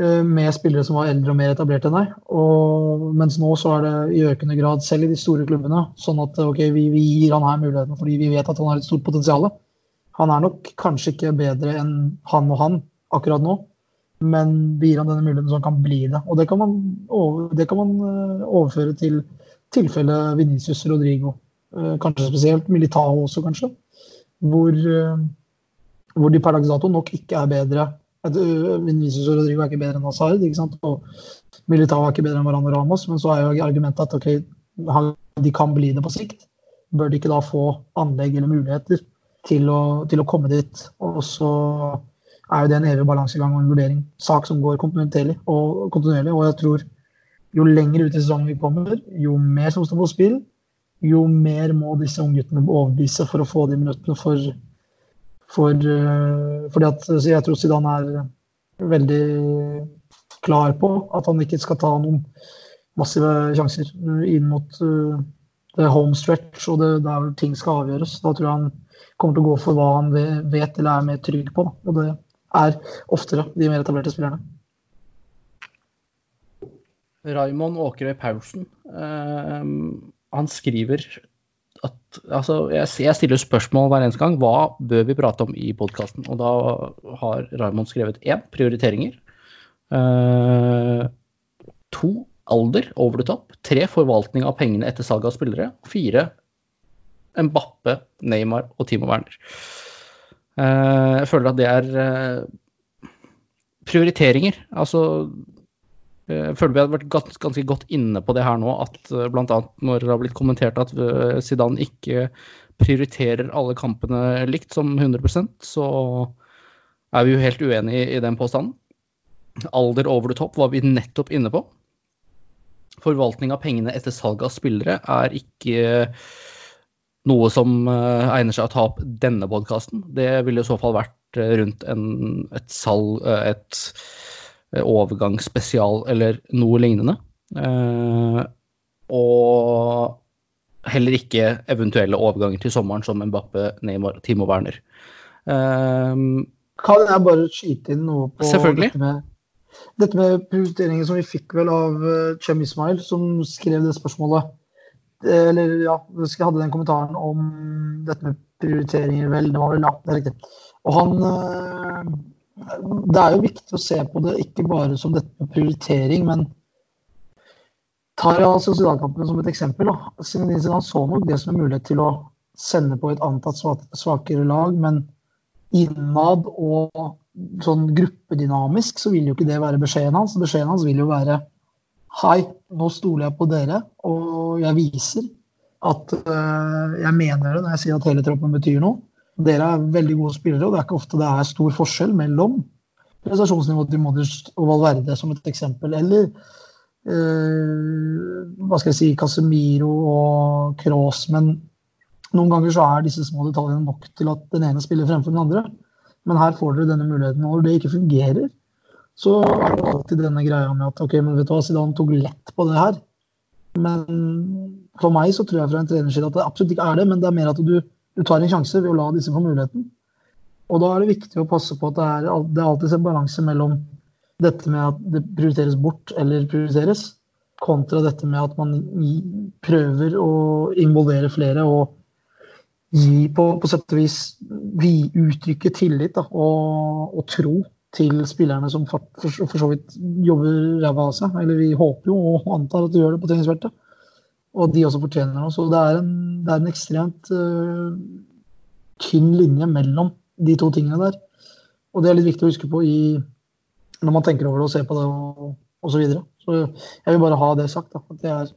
Eh, med spillere som var eldre og mer etablert enn deg. Og, mens nå så er det i økende grad, selv i de store klubbene, sånn at ok, vi, vi, gir han her muligheten fordi vi vet at han har et stort potensial. Han er nok kanskje ikke bedre enn han og han akkurat nå, men vi gir han denne muligheten så han kan bli det. Og det kan man, over, det kan man eh, overføre til tilfellet Venicius Rodrigo. Eh, kanskje spesielt Militao også, kanskje. Hvor, hvor de per dags dato nok ikke er bedre Vinicius og Rodrigo er ikke bedre enn Hazard. ikke sant? Og Militao er ikke bedre enn Varane Ramos. Men så er jo argumentet at okay, de kan bli det på sikt. Bør de ikke da få anlegg eller muligheter til å, til å komme dit? Og så er jo det en evig balansegang og en vurdering. Sak som går kontinuerlig. Og, kontinuerlig, og jeg tror jo lenger ut i sesongen vi kommer, jo mer som står på spill, jo mer må disse ungguttene overbevise for å få de minuttene for for, eh, fordi at jeg tror Zidane er veldig klar på at han ikke skal ta noen massive sjanser inn mot uh, det home stretch og det der ting skal avgjøres. Da tror jeg han kommer til å gå for hva han vet eller er mer trygg på. Og det er oftere de mer etablerte spillerne. Raymond Åkerøy Paulsen, han skriver at altså, jeg, jeg, stiller spørsmål hver eneste gang. Hva bør vi prate om i podkasten? Og da har Raymond skrevet én prioriteringer. Uh, to alder over the top. Tre forvaltning av pengene etter salg av spillere. Fire Mbappe, Neymar og Timo Werner. Uh, jeg føler at det er uh, prioriteringer. Altså jeg eh, føler vi har vært ganske godt inne på det her nå, at eh, bl.a. når det har blitt kommentert at eh, Zidane ikke prioriterer alle kampene likt som 100% så er vi jo helt uenige i den påstanden. Alder over the top var vi nettopp inne på. Forvaltning av pengene etter salg av spillere er ikke noe som egner seg å ta opp denne podkasten. Det ville i så fall vært rundt en, et salg et overgangsspesial eller noe lignende. Eh, og heller ikke eventuelle overganger til sommeren som Mbappe, Neymar, Timo Werner. Eh, kan jeg bare skyte inn noe på Selvfølgelig. dette med, dette med prioriteringer som vi fikk vel av Chem Ismail, som skrev det spørsmålet. Eller ja, jeg hadde den kommentaren om dette med prioriteringer, vel. Det var vel ja, det er riktig. Og han det er jo viktig å se på det ikke bare som dette med prioritering, men tar jeg Sociedad-kampene som et eksempel. Da. Han så nok det som en mulighet til å sende på et antatt svakere lag, men innad og sånn gruppedynamisk, så vil jo ikke det være beskjeden hans. Beskjeden hans vil jo være Hei, nå stoler jeg på dere, og jeg viser at uh, jeg mener det når jeg sier at hele troppen betyr noe. Dere er veldig gode spillere, og det er ikke ofte det er stor forskjell mellom prestasjonsnivået til Modric og Valverde, som et eksempel. Eller uh, hva skal jeg si, Casemiro og Cross. Men noen ganger så er disse små detaljene nok til at den ene spiller fremfor den andre. Men her får dere denne muligheten. Og når det ikke fungerer, så er det alltid denne greia med at ok, men vet du hva, Zidane tok lett på det her. Men for meg så tror jeg fra en treners side at det absolutt ikke er det, men det er mer at du, du, tar en sjanse ved å la disse få muligheten. Og da er det viktig å passe på at det er, det er alltid en balanse mellom dette med at det prioriteres bort eller prioriteres, kontra dette med at man prøver å involvere flere og gi på, på sett og vis vi uttrykke tillit da, og, og, tro til spillerne som for, for, for så vidt jobber ræva av seg. Eller vi håper jo og antar at de gjør det på treningsfeltet. Og de også fortjener noe. Så det er en, det er en ekstremt uh, tynn linje mellom de to tingene der. Og det er litt viktig å huske på i, når man tenker over det og ser på det og osv. Så, videre. så jeg vil bare ha det sagt. Da, at det er,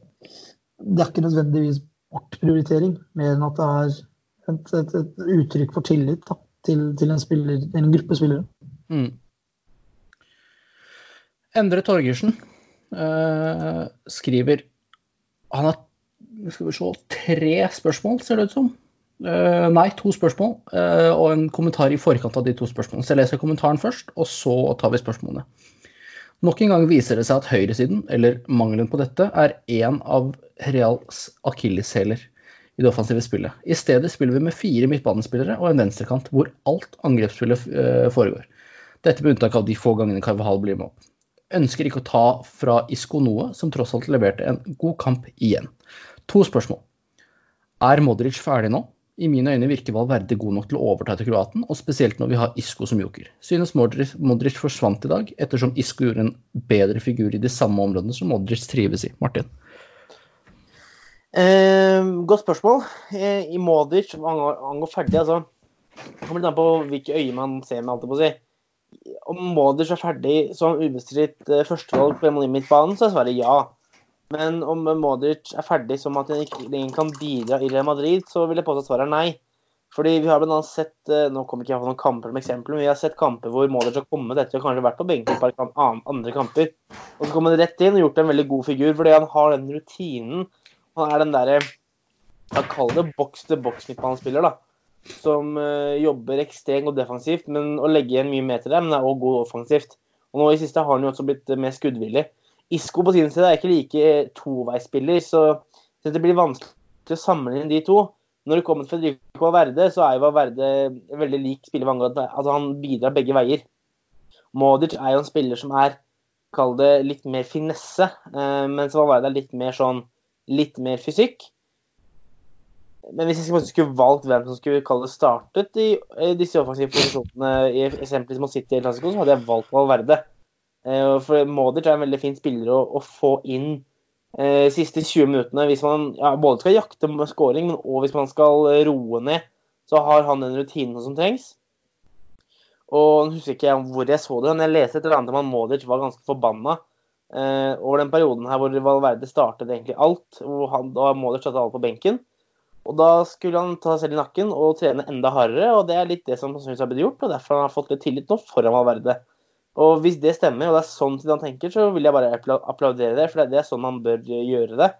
det er ikke nødvendigvis bortprioritering, mer enn at det er et, et, et uttrykk for tillit da, til, til en, spiller, en, gruppe spillere. Mm. Endre Torgersen uh, skriver Han har skal vi se, tre spørsmål, ser det ut som. Uh, nei, to spørsmål uh, og en kommentar i forkant av de to spørsmålene. Så jeg leser kommentaren først, og så tar vi spørsmålene. Nok en gang viser det seg at høyresiden, eller mangelen på dette, er en av Reals akilleshæler i det offensive spillet. I stedet spiller vi med fire midtbanespillere og en venstrekant hvor alt angrepsspillet uh, foregår. Dette med unntak av de få gangene Carvahal blir med opp. Ønsker ikke å ta fra Isko noe, som tross alt leverte en god kamp igjen. To spørsmål. Er Modric ferdig nå? I mine øyne virker Valverde god nok til å overta etter kroaten, og spesielt når vi har Isco som joker. Synes Modric, Modric forsvant i dag, ettersom Isco gjorde en bedre figur i de samme områdene som Modric trives i. Martin? Eh, godt spørsmål. Eh, I Modric angår, angår ferdig, altså Det kommer litt an på hvilke øyne man ser med, alt på å si. Om Modric er ferdig som ubestridt eh, førstevalg på midtbanen, så er svaret ja. Men om Modric er ferdig som at han ikke lenger kan bidra i Real Madrid, så vil jeg påstå at svaret er nei. Fordi vi har bl.a. sett eh, Nå kommer ikke jeg på noen kamper som eksempel, men vi har sett kamper hvor Modric har kommet etter å kanskje vært på benken et par andre kamper. Og så kommer han rett inn og gjort en veldig god figur, fordi han har den rutinen han er den derre Jeg kaller det boks-til-boks-midtbanespiller, da. Som uh, jobber ekstremt og defensivt, men å legge igjen mye meter der, men er også god offensivt. Og nå i siste har han jo også blitt mer skuddvillig. Isco på sin side er ikke like toveisspiller, så det blir vanskelig å sammenligne de to. Når det kommer til Federico Valverde, så er jo Valverde veldig lik spiller Vanga. Altså, han bidrar begge veier. Modic er jo en spiller som er, kall det, litt mer finesse, eh, mens Valverde er litt mer sånn litt mer fysikk. Men hvis jeg skulle valgt hvem som skulle kalle det startet i, i disse offensive posisjonene, i eksempelvis mot City eller Classico, så hadde jeg valgt Valverde. Eh, for Modic er en veldig fin spiller å, å få inn eh, siste 20 minuttene. Hvis man ja, både skal jakte med scoring, men også hvis man skal roe ned, så har han den rutinen som trengs. Og nå husker ikke jeg hvor jeg så det, men jeg leste et eller annet om at Modic var ganske forbanna eh, over den perioden her hvor Valverde startet egentlig alt. hvor han, Da Modic satte alt på benken. Og Da skulle han ta seg selv i nakken og trene enda hardere. og Det er litt det som sannsynligvis har blitt gjort, og derfor han har fått litt tillit nå foran Valverde. Og Hvis det stemmer, og det er sånn han tenker, så vil jeg bare applaudere det. For det er sånn han bør gjøre det.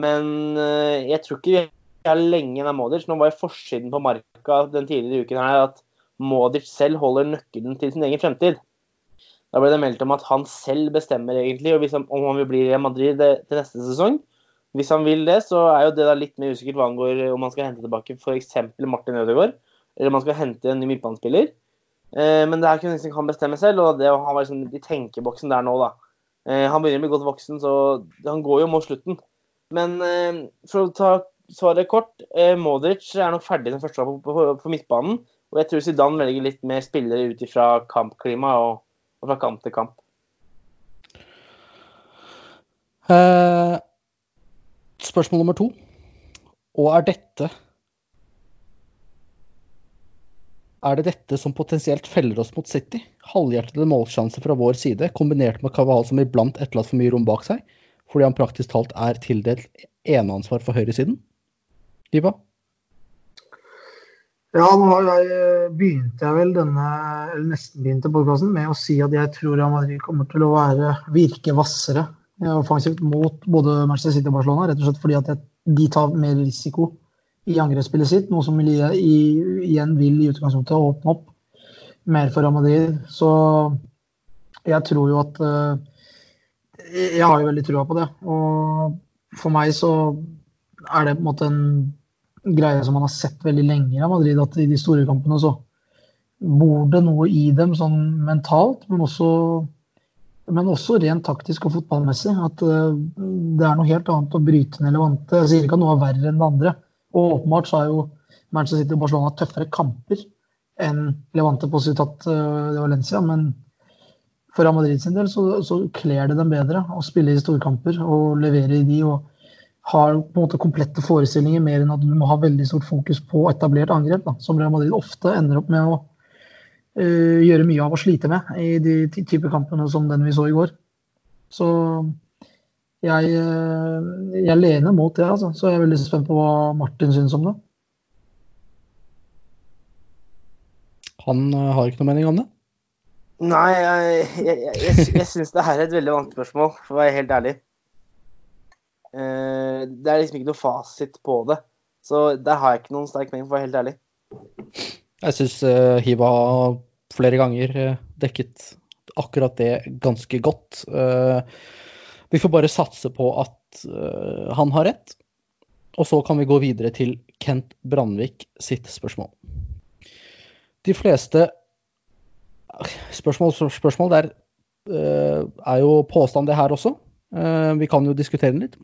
Men eh, jeg tror ikke vi er lenge med Modic. Nå var jo forsiden på marka den tidligere uken her at Modic selv holder nøkkelen til sin egen fremtid. Da ble det meldt om at han selv bestemmer egentlig han, om han vil bli i Madrid til neste sesong. Hvis han vil det, så er jo det da litt mer usikkert hva angår om man skal hente tilbake f.eks. Martin Ødegaard, eller om man skal hente en ny midtbanespiller. Eh, men det er ikke noe som kan bestemme selv, og det han var liksom i tenkeboksen der nå, da. Eh, han begynner å bli godt voksen, så han går jo mot slutten. Men eh, for å ta svaret kort, Modric er nok ferdig som førstevalg på, på, på, midtbanen. Og jeg tror Zidane velger litt mer spillere ut ifra kampklima og og fra kamp til kamp. Uh, spørsmål nummer to. Og er dette er det dette som potensielt feller oss mot City? Halvhjertede målsjanser fra vår side, kombinert med Kavahal som iblant etterlater for mye rom bak seg, fordi han praktisk talt er tildelt eneansvar for høyresiden? Iva? Ja, nå jeg, eh, begynte jeg vel denne, eller nesten begynte podkasten med å si at jeg tror Real Madrid kommer til å være, virke hvassere offensivt mot både Manchester City og Barcelona. Rett og slett fordi at de tar mer risiko i angrepsspillet sitt, noe som igjen vil i utgangspunktet åpne opp mer for Real Madrid. Så jeg tror jo at eh, Jeg har jo veldig trua på det. Og for meg så er det på en måte en greie som man har sett veldig lenge av Madrid, at i de store kampene så bor det noe i dem sånn mentalt, men også, men også rent taktisk og fotballmessig. At uh, det er noe helt annet å bryte ned Levante. Jeg sier ikke at noe er verre enn det andre. Og åpenbart så er jo Manchester City og Barcelona tøffere kamper enn Levante på Ciutat uh, Valencia. Men for Real Madrid sin del så, så kler det dem bedre å spille i storkamper og levere i de. og har på en måte komplette forestillinger mer enn at du må ha veldig stort fokus på etablert angrep, da, som Real Madrid ofte ender opp med å uh, gjøre mye av å slite med i de type kampene som den vi så i går. Så jeg, uh, jeg lener mot det, altså. Så jeg er veldig spent på hva Martin syns om det. Han uh, har ikke noe mening om det? Nei, jeg, jeg, jeg, jeg syns det her er et veldig vanskelig spørsmål, for å være helt ærlig. Eh, det er liksom ikke noe fasit på det. Så der har jeg ikke noen sterk mening, for å være helt ærlig. Jeg syns uh, Hiva har flere ganger dekket akkurat det ganske godt. Uh, vi får bare satse på at han har rett. Og så kan vi gå videre til Kent Brandvik sitt spørsmål. De fleste spørsmål, spørsmål der er jo påstand, det her også. vi kan jo diskutere den litt.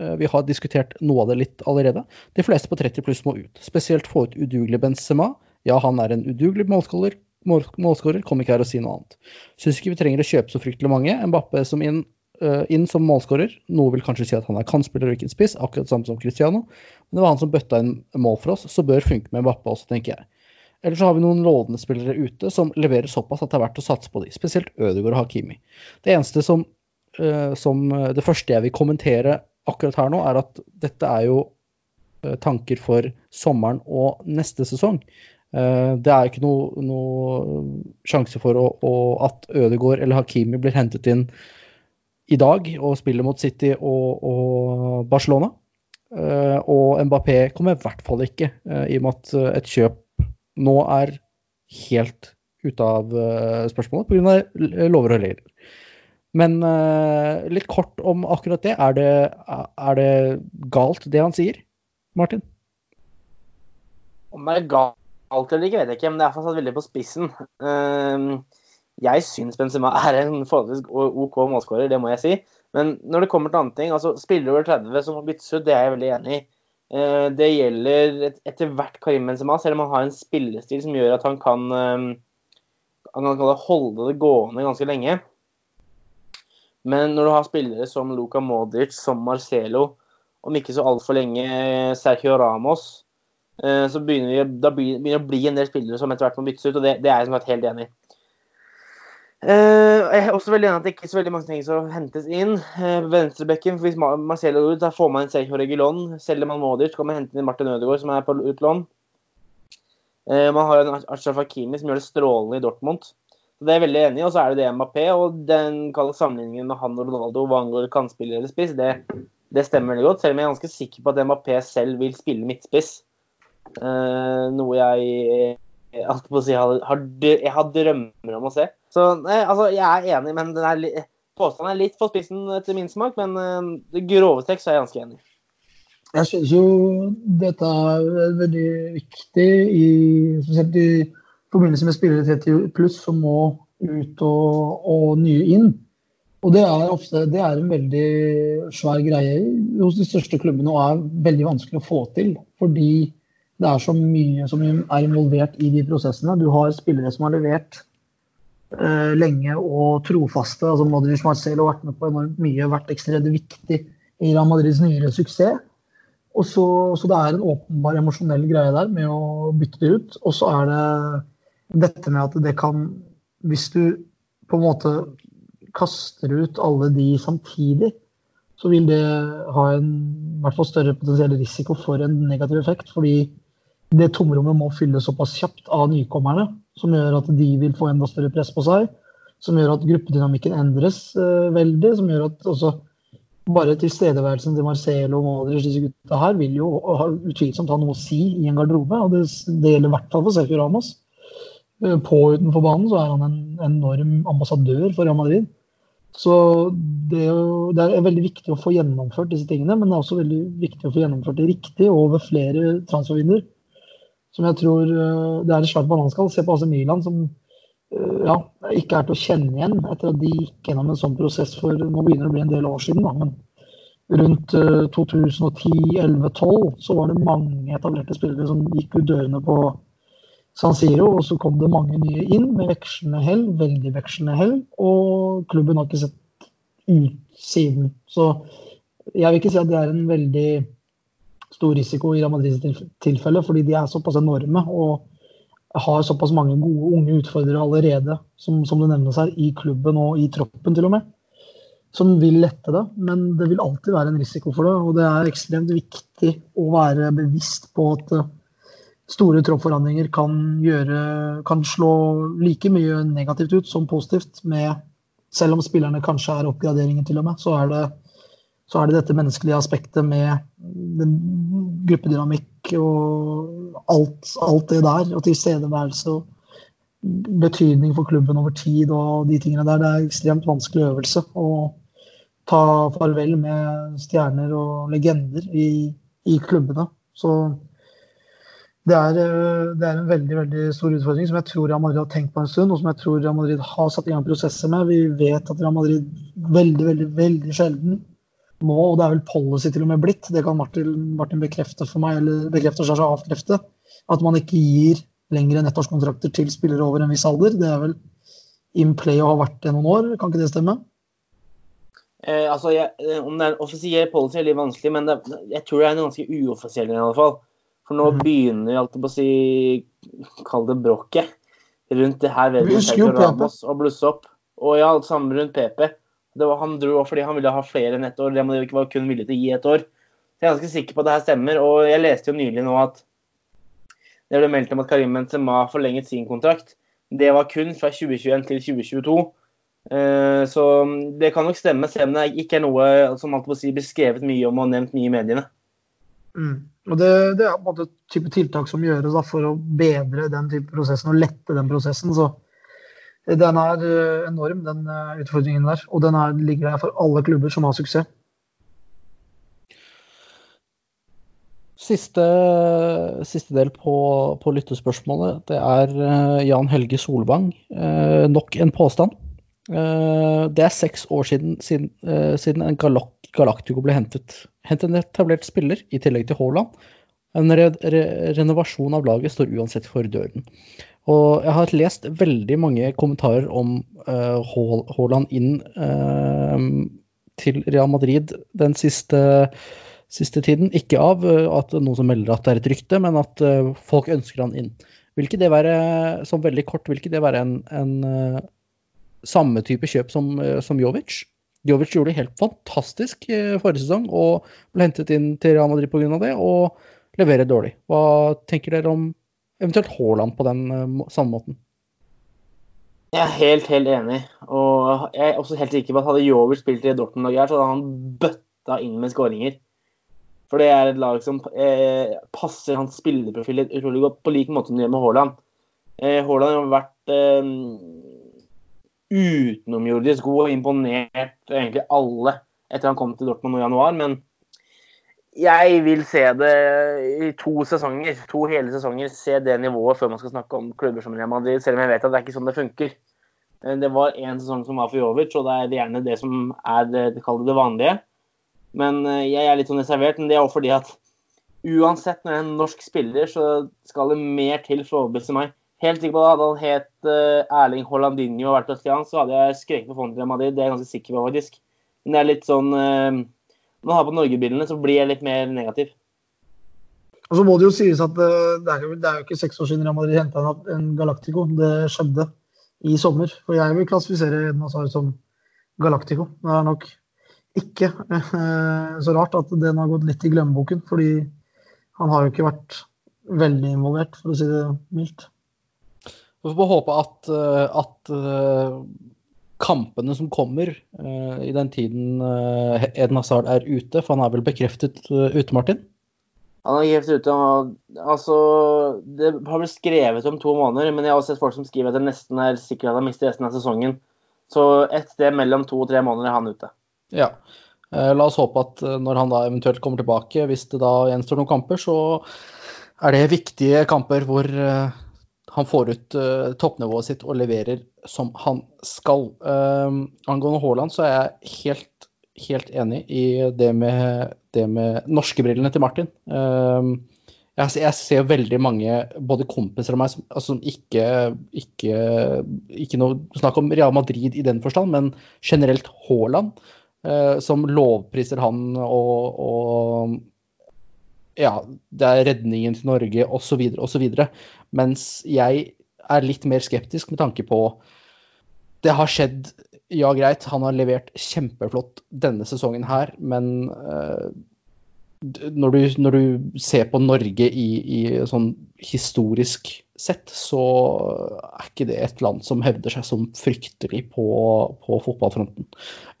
Eh, vi har diskutert noe av det litt allerede. De fleste på 30 pluss må ut. Spesielt få ut udugelig Benzema. Ja, han er en udugelig målskårer, målskårer kom ikke her å si noe annet. Syns ikke vi trenger å kjøpe så fryktelig mange. Mbappe som inn, uh, inn som målskårer. Noe vil kanskje si at han er kantspiller og ikke en spiss, akkurat samme som Cristiano. Men det var han som bøtta inn mål for oss, så bør funke med Mbappe også, tenker jeg. Eller så har vi noen lovende spillere ute som leverer såpass at det er verdt å satse på de. Spesielt Ødegaard og Hakimi. Det eneste som, uh, som Det første jeg vil kommentere akkurat her nå, er at dette er jo eh, tanker for sommeren og neste sesong. Eh, det er ikke noe, noe sjanse for å, å, at Ødegaard eller Hakimi blir hentet inn i dag og spiller mot City og, og Barcelona. Eh, og Mbappé kommer i hvert fall ikke, i og med at et kjøp nå er helt ute av spørsmålet pga. lover og regler. Men litt kort om akkurat det. Er, det. er, det. galt, det han sier, Martin? Om det er galt eller ikke, vet jeg ikke, men det er satt veldig på spissen. Uh, jeg syns Benzema er en forholdsvis OK målskårer, det må jeg si. Men når det kommer til andre ting, altså spillere over 30 som må byttes ut, det er jeg veldig enig i. Uh, det gjelder etter hvert Karim Benzema, selv om han har en spillestil som gjør at han kan, han kan holde det gående ganske lenge. Men når du har spillere som Luka Modric, som Marcelo, om ikke så altfor lenge Sergio Ramos, eh, så begynner begynner det å bli en del spillere som etter hvert må byttes ut, og det, det er jeg som sagt helt enig i. Uh, jeg er også veldig enig at det ikke er så veldig mange ting som hentes inn. Uh, Venstrebekken, Hvis Marcelo ut, da får man en Sergio Regulon. Selger man Modric, kan man hente inn Martin Ødegaard, som er på utlån. Uh, man har en Ashraf Hakimi som gjør det strålende i Dortmund. Så Det er jeg veldig enig i. Og så er det det Mbappé, og den sammenligningen med han og Ronaldo hva angår kantspiller eller spiss, det, det, stemmer veldig godt. Selv om jeg er ganske sikker på at Mbappé selv vil spille midtspiss. Noe jeg jeg har drømmer om å se. Så nei, altså, jeg er enig, men er, påstanden er litt for spissen etter min smak. Men uh, det grove tekst er jeg ganske enig. Jeg synes jo dette er veldig viktig, i, spesielt i forbindelse med spillere 30 pluss som må ut og, og, nye inn. Og det er, ofte, det er en veldig svær greie hos de største klubbene og er veldig vanskelig å få til. Fordi det er så mye som er involvert i de prosessene. Du har spillere som har levert eh, lenge og trofaste. altså Modric Marcelo har vært med på enormt mye, vært ekstremt viktig i Real Madrids nyere suksess. Og så, så det er en åpenbar emosjonell greie der med å bytte det ut. Og så er det dette med at det kan Hvis du på en måte kaster ut alle de samtidig, så vil det ha en i hvert fall større potensiell risiko for en negativ effekt. Fordi det tomrommet må fylles såpass kjapt av nykommerne, som gjør at de vil få enda større press på seg. Som gjør at gruppedynamikken endres uh, veldig. Som gjør at også bare tilstedeværelsen til Marcelo og Modric, disse gutta her, vil jo ha, utvilsomt ha noe å si i en garderobe. Og det, det gjelder i hvert fall for Sergio Ramos. På på utenfor banen så er han en enorm ambassadør for Real Madrid. Så det, det, er veldig viktig å få gjennomført disse tingene, men det er også veldig viktig å få gjennomført det riktig over flere transfervinduer. Som jeg tror eh, Det er et svært bananskall. Se på AC Milan, som Eh, ja, ikke er til å kjenne igjen etter at de gikk gjennom en sånn prosess for nå begynner det å bli en del år siden. Da, men rundt 2010-11-12 eh, så var det mange etablerte spillere som gikk ut dørene på San Siro, og så kom det mange nye inn med vekslende hell, veldig vekslende hell, og klubben har ikke sett ut siden. Så jeg vil ikke si at det er en veldig stor risiko i Real Madrids tilfelle, fordi de er såpass enorme. og har såpass mange gode unge utfordrere allerede, som, som det nevnes her, i klubben og i troppen til og med, som vil lette det. Men det vil alltid være en risiko for det. Og det er ekstremt viktig å være bevisst på at eh, store troppforandringer kan, gjøre, kan slå like mye negativt ut som positivt. Med, selv om spillerne kanskje er oppgraderingen til og med, så er det, så er det dette menneskelige aspektet med gruppedynamikk og alt, alt det der. Og tilstedeværelse og betydning for klubben over tid og de tingene der. Det er ekstremt vanskelig øvelse å ta farvel med stjerner og legender i, i klubbene. Så det er, det er, en veldig veldig stor utfordring som jeg tror Real Madrid har tenkt på en stund, og som jeg tror Real Madrid har satt i gang prosesser med. Vi vet at Real Madrid veldig, veldig, veldig sjelden må, og det er vel policy til og med blitt, det kan Martin, Martin bekrefte for meg, eller bekrefte seg avkrefte, at man ikke gir lengre nettårskontrakter til spillere over en viss alder. Det er vel in play og har vært det noen år, kan ikke det stemme? Eh, altså, jeg, eh, Om det er en offisiell policy, er litt vanskelig, men det, jeg tror det er en ganske uoffisiell en fall. For nå mm. begynner vi alltid på å si Kall det bråket rundt det her ved Ramos å blusse opp. Og ja, alt sammen rundt PP. Var, han dro fordi han ville ha flere enn ett år. Det ikke var kun villig til å gi ett år. Så jeg er ganske sikker på at det her stemmer. Og jeg leste jo nylig nå at det ble meldt om at Karim Benzema forlenget sin kontrakt. Det var kun fra 2021 til 2022. Eh, så det kan nok stemme, selv om det ikke er noe som alltid å si, blir skrevet mye om og nevnt mye i mediene. Mm. Og det, det, er på en måte type tiltak som gjøres da, for å bedre den type prosessen og lette den prosessen. Så den er eh, enorm, den eh, utfordringen der. Og den er, ligger der for alle klubber som har suksess. Siste, siste del på, på, lyttespørsmålet, det er uh, Jan Helge Solvang. Nok en påstand. Det er seks år siden, siden, siden en Galactico ble hentet. Hent en etablert spiller, i tillegg til Haaland. En re re renovasjon av laget står uansett for døren. Og jeg har lest veldig mange kommentarer om Haaland inn til Real Madrid den siste siste tiden. Ikke av eh, at noen som melder at det er et rykte, men at uh, folk ønsker han inn. Vil ikke det være, som veldig kort, vil ikke det være en, en uh, samme type kjøp som, uh, som Jovic? Jovic gjorde det helt fantastisk uh, forrige sesong og ble hentet inn til Real Madrid pga. det, og leverer dårlig. Hva tenker dere om eventuelt Haaland på den samme måten? Jeg er helt, helt enig. Og jeg er også helt sikker på at hadde Jover spilt i Dortmund, så hadde han bøtta inn med skåringer. For det er et lag som eh, passer hans spilleprofil utrolig godt, på lik måte som det gjør med Haaland. Eh, Haaland har vært eh, utenomjordisk god og imponert egentlig alle etter han kom til Dortmund i januar. Men jeg vil se det i to sesonger, to hele sesonger, se det nivået før man skal snakke om klubber som Real Madrid, selv om jeg vet at det er ikke sånn det funker. Eh, det var én sesong som var for Jovic, og det er gjerne det som er det, det, det vanlige. Men eh, jeg er litt sånn reservert. Men det er også fordi at uansett når jeg er en norsk spiller, så skal det mer til for å overbevise meg. Helt sikker på at Hadde han het uh, Erling Hollandinho og vært brasiliansk, så hadde jeg skreket på fondet til Madrid. Det er jeg ganske sikker på, faktisk. Men det er litt sånn man har på Norge-bilene, så blir jeg litt mer negativ. Og så må det jo sies at eh, det er jo, det er jo ikke seks år siden Real Madrid henta en Galactico. Det skjedde i sommer. For jeg vil klassifisere Eden Hazard som Galactico. Det er nok ikke eh, så rart at den har gått litt i glemmeboken. Fordi han har jo ikke vært veldig involvert, for å si det mildt. Vi får håpe at, eh, at kampene som kommer uh, i den tiden uh, Eden Hazard er ute, for han er vel bekreftet ute, Martin? Han er bekreftet ute. Altså, det har blitt skrevet om to måneder, men jeg har også sett folk som skriver at det nesten er sikkert at han mister resten av sesongen. Så et sted mellom to og tre måneder er han ute. Ja. La oss håpe at når han da eventuelt kommer tilbake, hvis det da gjenstår noen kamper, så er det viktige kamper hvor han får ut toppnivået sitt og leverer som han skal. angående Haaland så er jeg helt helt enig i det med, det med norskebrillene til Martin. Uh, jeg, jeg, ser veldig mange, både kompiser av meg, som altså, ikke, ikke, ikke noe snakk om Real Madrid i den forstand, men generelt Haaland, uh, som lovpriser han og, og ja, det er redningen til Norge osv. osv. Mens jeg er litt mer skeptisk med tanke på Det har skjedd ja, greit, han har levert kjempeflott denne sesongen her, men uh, når, du, når, du, ser på Norge i, i, sånn historisk sett, så er ikke det et land som hevder seg som fryktelig på, på fotballfronten.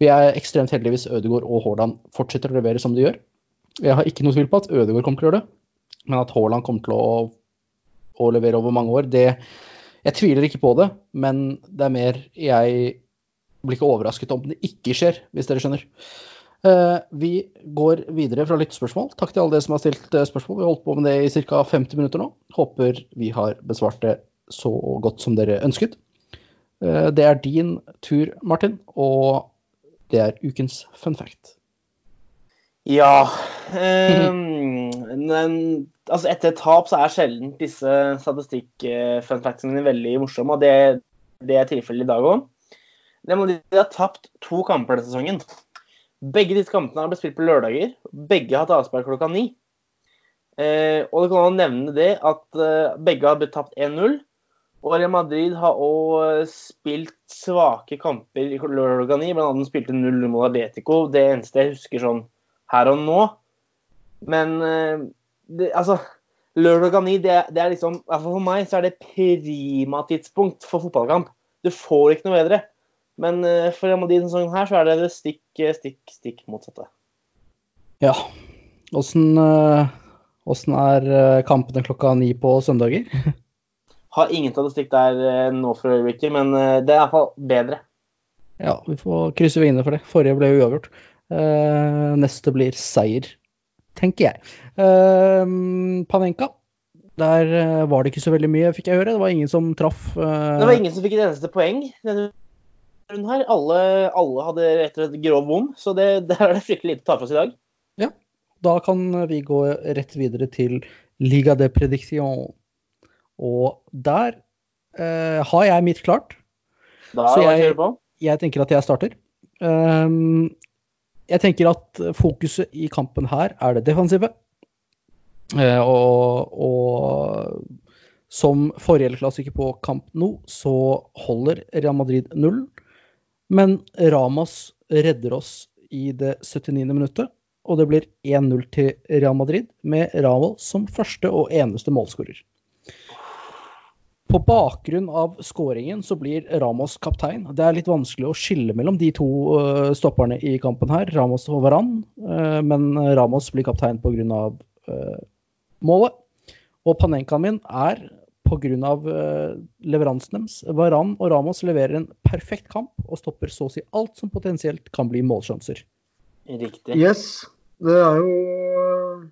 Vi er ekstremt heldige hvis Ødegaard og Haaland fortsetter å levere som de gjør. Jeg har ikke noe tvil på at Ødegaard kommer til å gjøre det, men at Haaland kommer til å, å levere over mange år, det Jeg tviler ikke på det, men det er mer jeg blir ikke overrasket om det ikke skjer, hvis dere skjønner. Uh, vi går videre fra lyttespørsmål. Takk til alle dere som har stilt uh, spørsmål. Vi har holdt på med det i ca. 50 minutter nå. Håper vi har besvart det så godt som dere ønsket. Uh, det er din tur, Martin, og det er ukens fun fact. Ja um, men, altså Etter tap så er sjelden disse statistikk-fun factsene veldig morsomme, og det, det er tilfellet i dag òg. De har tapt to kamper denne sesongen. Begge disse kampene har blitt spilt på lørdager. Begge har hatt avspark klokka ni. Eh, og det kan nevne det at eh, begge har blitt tapt 1-0. Og Real Madrid har òg eh, spilt svake kamper i lørdag ni. Blant annet spilte 0 mot Atletico. Det eneste jeg husker sånn her og nå. Men eh, det, altså Lørdag klokka ni, det, det, er liksom for meg så er det prima tidspunkt for fotballkamp. Du får ikke noe bedre. Men uh, for Real denne sesongen her, så er det det stikk, eh, stikk, stikk motsatte. Ja. Åssen er kampene klokka ni på søndager? Har ingen statistikk der nå for øyeblikket, men det er iallfall bedre. Ja, vi får krysse vingene for det. Forrige ble uavgjort. neste blir seier, tenker jeg. Panenka. Der var det ikke så veldig mye, fikk jeg høre. Det var ingen som traff. Det var ingen som fikk et eneste poeng her. Alle, alle hadde rett og slett grov bom, så det, der er det fryktelig lite å ta for oss i dag. Ja, da kan vi gå rett videre til Liga de Prediction. Og der uh, har jeg mitt klart. Da så jeg, jeg tenker at jeg starter. Um, jeg tenker at fokuset i kampen her er det defensive. Uh, og, og, som forrige klassiker på kamp nå, så holder Real Madrid null. Men Ramas redder oss i det 79. minuttet, og det blir 1-0 til Real Madrid med Ramos som første og eneste målskårer. På bakgrunn av skåringen så blir Ramos kaptein. Det er litt vanskelig å skille mellom de to uh, stopperne i kampen her, Ramos og Varan, uh, men Ramos blir kaptein pga. Uh, målet. Og Panenkaen min er pga. Leveransen deres. Varan og Ramos leverer en perfekt kamp og stopper så å si alt som potensielt kan bli målsjanser. Riktig. Yes. Det er jo eh,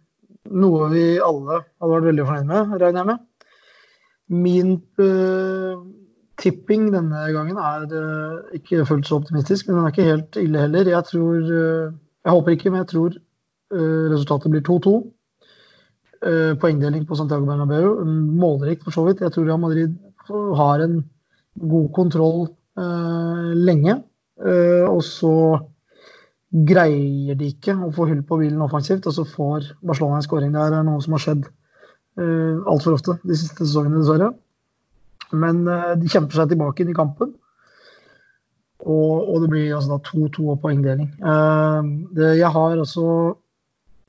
noe vi alle hadde vært veldig fornøyd med, regner jeg med. Min uh, tipping denne gangen er uh, ikke fullt så optimistisk, men den er ikke helt ille heller. Jeg tror uh, Jeg håper ikke, men jeg tror resultatet blir 2-2. Eh, poengdeling på Santiago Bernabeu. Målrikt for så vidt. Jeg tror Real Madrid har en god kontroll lenge. Og så greier de ikke å få hull på bilen offensivt, og så får Barcelona en skåring. Det er noe som har skjedd uh, altfor ofte de siste sesongene, dessverre. Men uh, de kjemper seg tilbake inn i kampen. Og, og det blir altså da 2-2 og poengdeling. Uh, det, jeg har altså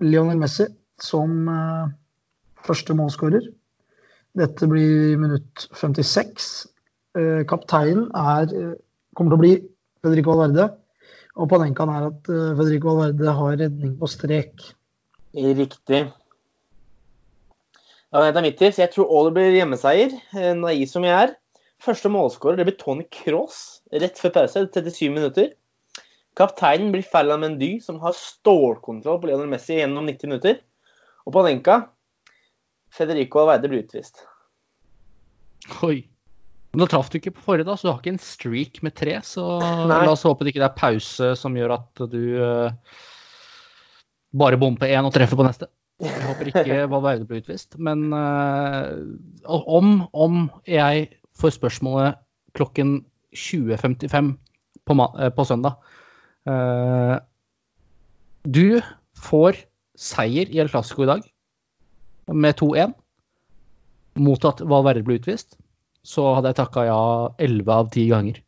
Lionel Messi som første målskårer. Dette blir minutt 56. Uh, kapteinen er, kommer til å bli Federico Valverde. Og Panenkaen er at Federico Valverde har redning på strek. Riktig. Mitt tips. Jeg tror òg blir hjemmeseier, naiv som jeg er. Første målskårer det blir Tony Cross rett før pause, 37 minutter. Kapteinen blir Ferland Mendy, som har stålkontroll på Lionel Messi gjennom 90 minutter. Og på Panenka Federico Alveide blir utvist. Oi. Nå traff du ikke på forrige, da, så du har ikke en streak med tre. Så Nei. la oss håpe det ikke er pause som gjør at du uh, bare bommer på én og treffer på neste. Jeg håper ikke Valverde blir utvist. Men uh, om, om jeg får spørsmålet klokken 20.55 på, uh, på, søndag uh, Du får seier i El Clásico i dag med 2-1 mot at Valverde ble utvist. Så hadde jeg takka ja 11 av 10 ganger.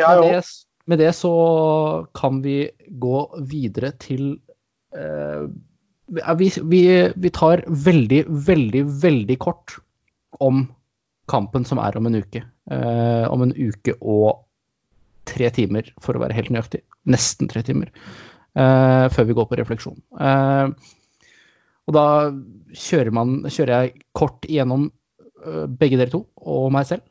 ja, med, det, med det så kan vi gå videre til vi, vi, vi, tar veldig, veldig, veldig kort om kampen som er om en uke. Uh, om en uke og tre timer, for å være helt nøyaktig. Nesten tre timer. Uh, før vi går på refleksjon. og da kjører, man, kjører, jeg kort igjennom begge dere to og meg selv,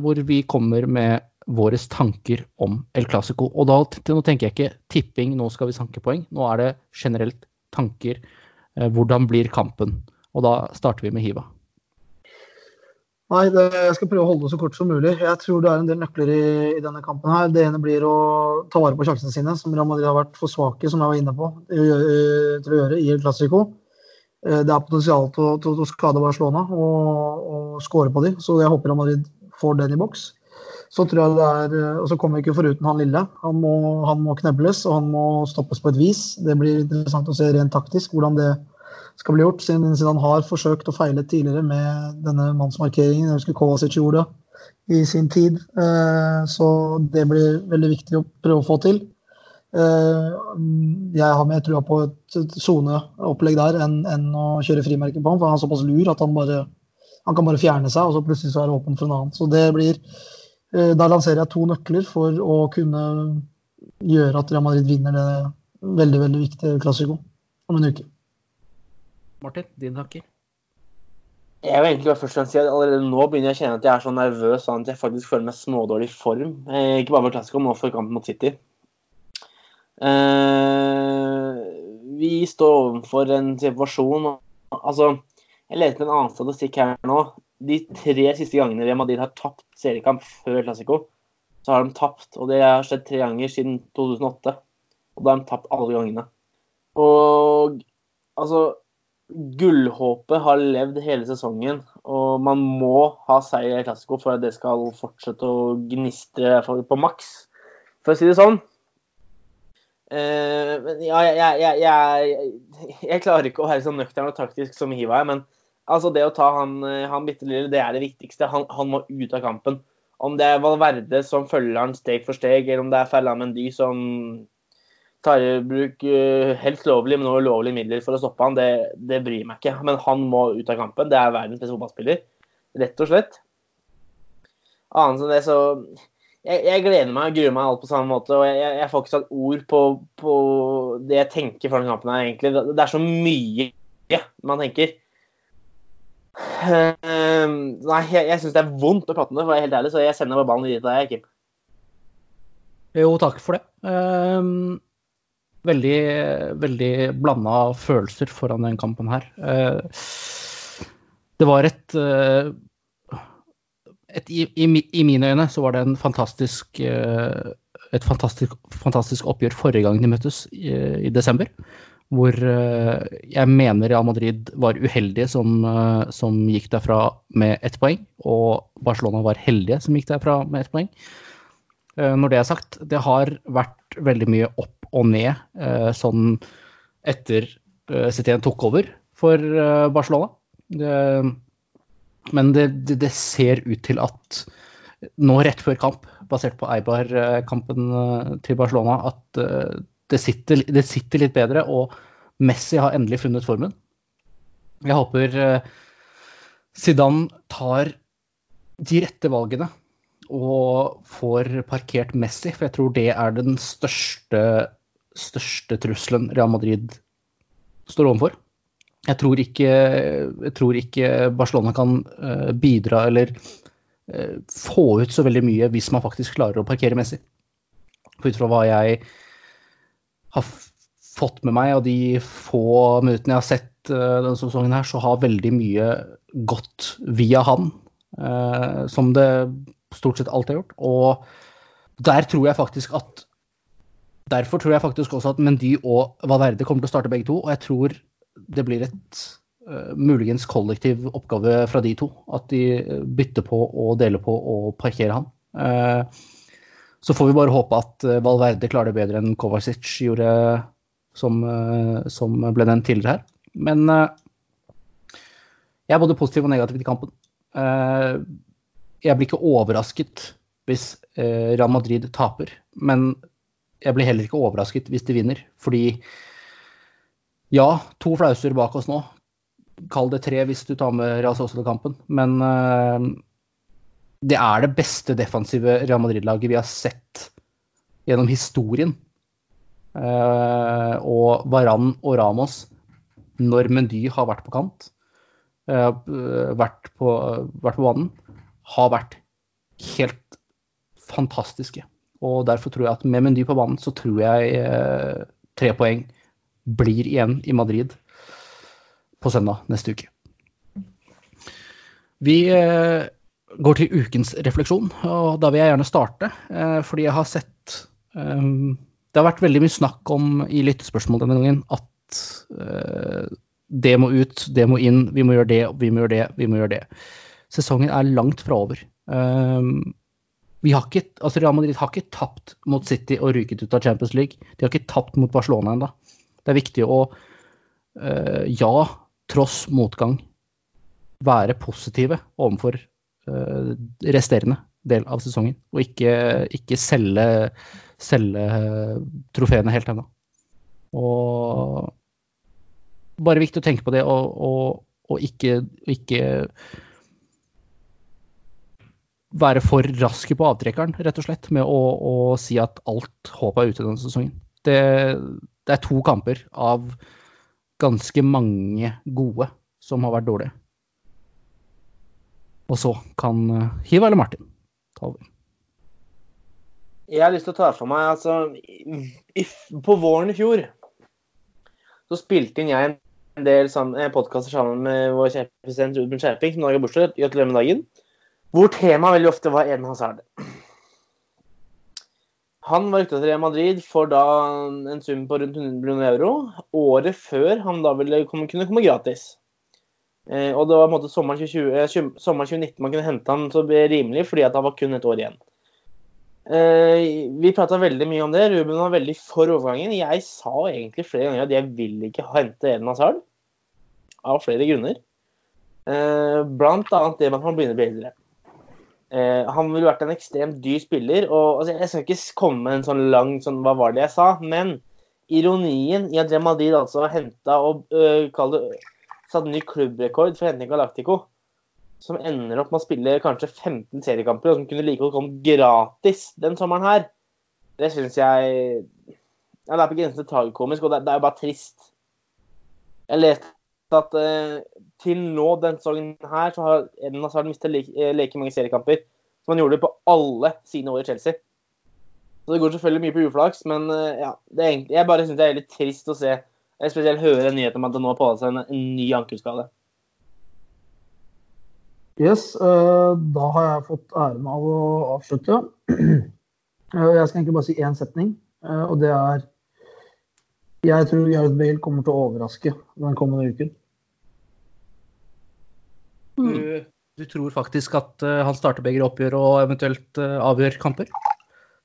hvor vi kommer med våre tanker om El Clásico. Og da, nå tenker jeg ikke tipping, nå skal vi sanke poeng. Nå er det generelt tanker. Eh, hvordan blir kampen? Og da starter vi med Hiva. Nei, det, jeg skal prøve å holde det så kort som mulig. Jeg tror det er en del nøkler i, i denne kampen. her. Det ene blir å ta vare på sjansene sine, som Real Madrid har vært for svake som jeg var inne på, til å gjøre i El Clásico. Eh, det er potensial til å, skade Barcelona og, og skåre på dem, så jeg håper Real Madrid får den i boks så tror jeg det er eh, Og så kommer vi ikke foruten han lille. Han må, han må, knebles, og han må stoppes på et vis. Det blir interessant å se rent taktisk hvordan det skal bli gjort, siden, siden han har forsøkt å feile tidligere med denne mannsmarkeringen. Jeg husker Kovacic gjorde det i sin tid. Eh, så det blir veldig viktig å prøve å få til. Eh, jeg har mer trua på et soneopplegg der enn, enn å kjøre frimerke på ham, for han er såpass lur at han bare han kan bare fjerne seg, og så plutselig så er det åpent for en annen. Så det blir da lanserer jeg to nøkler for å kunne gjøre at Real Madrid vinner det veldig veldig viktige klassiko om en uke. Martin, din hakker? Jeg vil egentlig først si at Allerede nå begynner jeg å kjenne at jeg er så nervøs sånn at jeg faktisk føler meg smådårlig i form. Eh, ikke bare for Classico, men også for kampen mot City. Eh, vi står overfor en situasjon Altså, jeg leter etter en annen statistikk her nå de tre siste gangene Real Madrid har tapt seriekamp før Classico, så har de tapt. Og det har skjedd tre ganger siden 2008. Og da har de tapt alle gangene. Og altså Gullhåpet har levd hele sesongen, og man må ha seier i Classico for at det skal fortsette å gnistre på maks, for å si det sånn. Uh, ja, jeg, jeg, jeg, jeg, klarer ikke å være så nøktern og taktisk som Hiva er, men Altså Det å ta han, eh, han bitte lille, det er det viktigste. Han, han, må ut av kampen. Om det er Valverde som følger han steg for steg, eller om det er Ferland Mendy som tar i bruk uh, helst lovlig, men også ulovlige midler for å stoppe han, det, det, bryr meg ikke. Men han må ut av kampen. Det er verdens beste fotballspiller. Rett og slett. Annet enn det, så jeg, jeg, gleder meg og gruer meg alt på samme måte. og Jeg, jeg får ikke satt ord på, på, det jeg tenker den kampen her, egentlig. Det er så mye man tenker. Uh, nei, jeg, jeg syns det er vondt å prate om det, for å være helt ærlig, så jeg sender bare ballen videre til deg, Kim. Jo, takk for det. Uh, veldig, veldig blanda følelser foran den kampen her. Uh, det var et, eh, et i, i, i, mine øyne så var det en fantastisk et fantastisk, fantastisk oppgjør forrige gang de møttes i, i desember hvor eh, jeg mener Real Madrid var uheldige som, eh, som gikk derfra med ett poeng, og Barcelona var heldige som gikk derfra med ett poeng. Eh, når det er sagt, det har vært veldig mye opp og ned sånn etter Setien tok over for Barcelona. Det, men det, det, ser ut til at nå rett før kamp, basert på Eibar-kampen til Barcelona, at det sitter, det sitter litt bedre, og Messi har endelig funnet formen. Jeg håper Zidane tar de rette valgene og får parkert Messi, for jeg tror det er den største, største trusselen Real Madrid står overfor. Jeg tror ikke, jeg tror ikke Barcelona kan uh, bidra eller uh, få ut så veldig mye hvis man faktisk klarer å parkere Messi. For ut fra hva jeg har fått med meg, og de få minuttene jeg har sett uh, denne sesongen her, så har veldig mye gått via han. som det stort sett alt har gjort. Og der tror jeg faktisk at Derfor tror jeg faktisk også at Mendy og Valverde kommer til å starte begge to. Og jeg tror det blir et uh, muligens kollektiv oppgave fra de to. At de bytter på og deler på og parkerer han. Uh, så får vi bare håpe at uh, Valverde klarer det bedre enn Kovacic gjorde, som, som ble nevnt tidligere her. Men jeg er både positiv og negativ til kampen jeg blir ikke overrasket hvis eh, Real Madrid taper. Men jeg blir heller ikke overrasket hvis de vinner. Fordi ja, to flauser bak oss nå. Kall det tre hvis du tar med Real Sociedad-kampen. Men eh, det er det beste defensive Real Madrid-laget vi har sett gjennom historien. Uh, og Varan og Ramos, når Mendy har vært på kant, uh, vært, på, vært på banen, har vært helt fantastiske. Og derfor tror jeg at med Mendy på banen, så tror jeg uh, tre poeng blir igjen i Madrid på søndag neste uke. Vi går til ukens refleksjon, og da vil jeg gjerne starte. Eh, fordi jeg har sett eh, Det har vært veldig mye snakk om i lyttespørsmål denne gangen at eh, det må ut, det må inn, vi må gjøre det, vi må gjøre det, vi må gjøre det sesongen er langt fra over. Vi har ikke, altså Real Madrid har ikke tapt mot City og ryket ut av Champions League. De har ikke tapt mot Barcelona ennå. Det er viktig å, ja, tross motgang, være positive overfor resterende del av sesongen. Og ikke, ikke selge, selge trofeene helt ennå. Og bare viktig å tenke på det og, og, og ikke, ikke være for raske på avtrekkeren, rett og slett, med å, å si at alt håp er ute denne sesongen. Det, det, er to kamper av ganske mange gode som har vært dårlige. Og så kan Hiva eller Martin ta over. Jeg har lyst til å ta for meg altså På våren i fjor så spilte inn jeg en del podkaster sammen med vår kjempepresident Ruben Skjerping, som har bursdag. Gratulerer med dagen hvor temaet veldig ofte var Eden Hazard. Han var ute til Real Madrid for da en sum på rundt 100 millioner euro. Året før han da ville kunne komme gratis. Eh, og det var på en måte sommeren, 2020, eh, sommeren 2019 man kunne hente han så rimelig, fordi at han var kun et år igjen. Eh, vi prata veldig mye om det. Ruben var veldig for overgangen. Jeg sa egentlig flere ganger at jeg vil ikke hente Eden Hazard. Av flere grunner. Blant annet det med at han begynner å bli eldre. Han ville vært en ekstremt dyr spiller. og altså, Jeg skal ikke komme med en sånn lang sånn, Hva var det jeg sa? Men ironien i at Real Madrid altså henta og øh, det, satte ny klubbrekord for Henning Galactico, som ender opp med å spille kanskje 15 seriekamper, og som kunne like godt komme gratis den sommeren her, det syns jeg ja, Det er på grensen til tragikomisk, og det, det er jo bare trist. Jeg leste at eh, til nå denne sesongen her, så har Eden Hazard mistet like, eh, like mange seriekamper som han gjorde på alle sine år i Chelsea. Så det går selvfølgelig mye på uflaks, men uh, ja, egentlig, jeg bare syns det er litt trist å se jeg spesielt høre nyheten om at det nå har pådratt seg en, en, ny ankelskade. Yes, uh, da har jeg fått æren av å avslutte. jeg skal egentlig bare si én setning, og det er jeg tror Gareth Bale kommer til å overraske den kommende uken. Mm. Du, du, tror faktisk at han starter begge oppgjør og eventuelt avgjør kamper?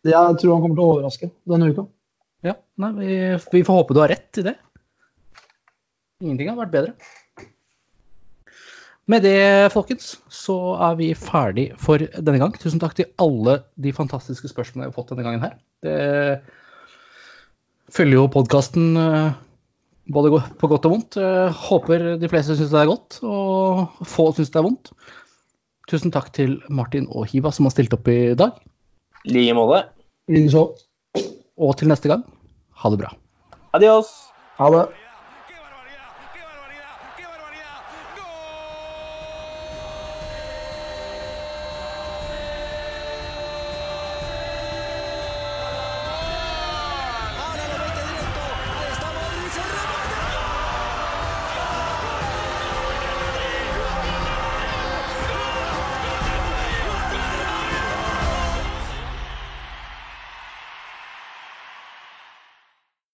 Jeg tror han kommer til å overraske denne uka. Ja, nei, vi, vi, får håpe du har rett i det. Ingenting har vært bedre. Med det, folkens, så er vi ferdig for denne gang. Tusen takk til alle de fantastiske spørsmålene jeg har fått denne gangen her. Det følger jo podkasten både på godt og vondt. Håper de fleste syns det er godt, og få syns det er vondt. Tusen takk til Martin og Hiva som har stilt opp i dag. I like måte. Og til neste gang, ha det bra. Adios. Ha det.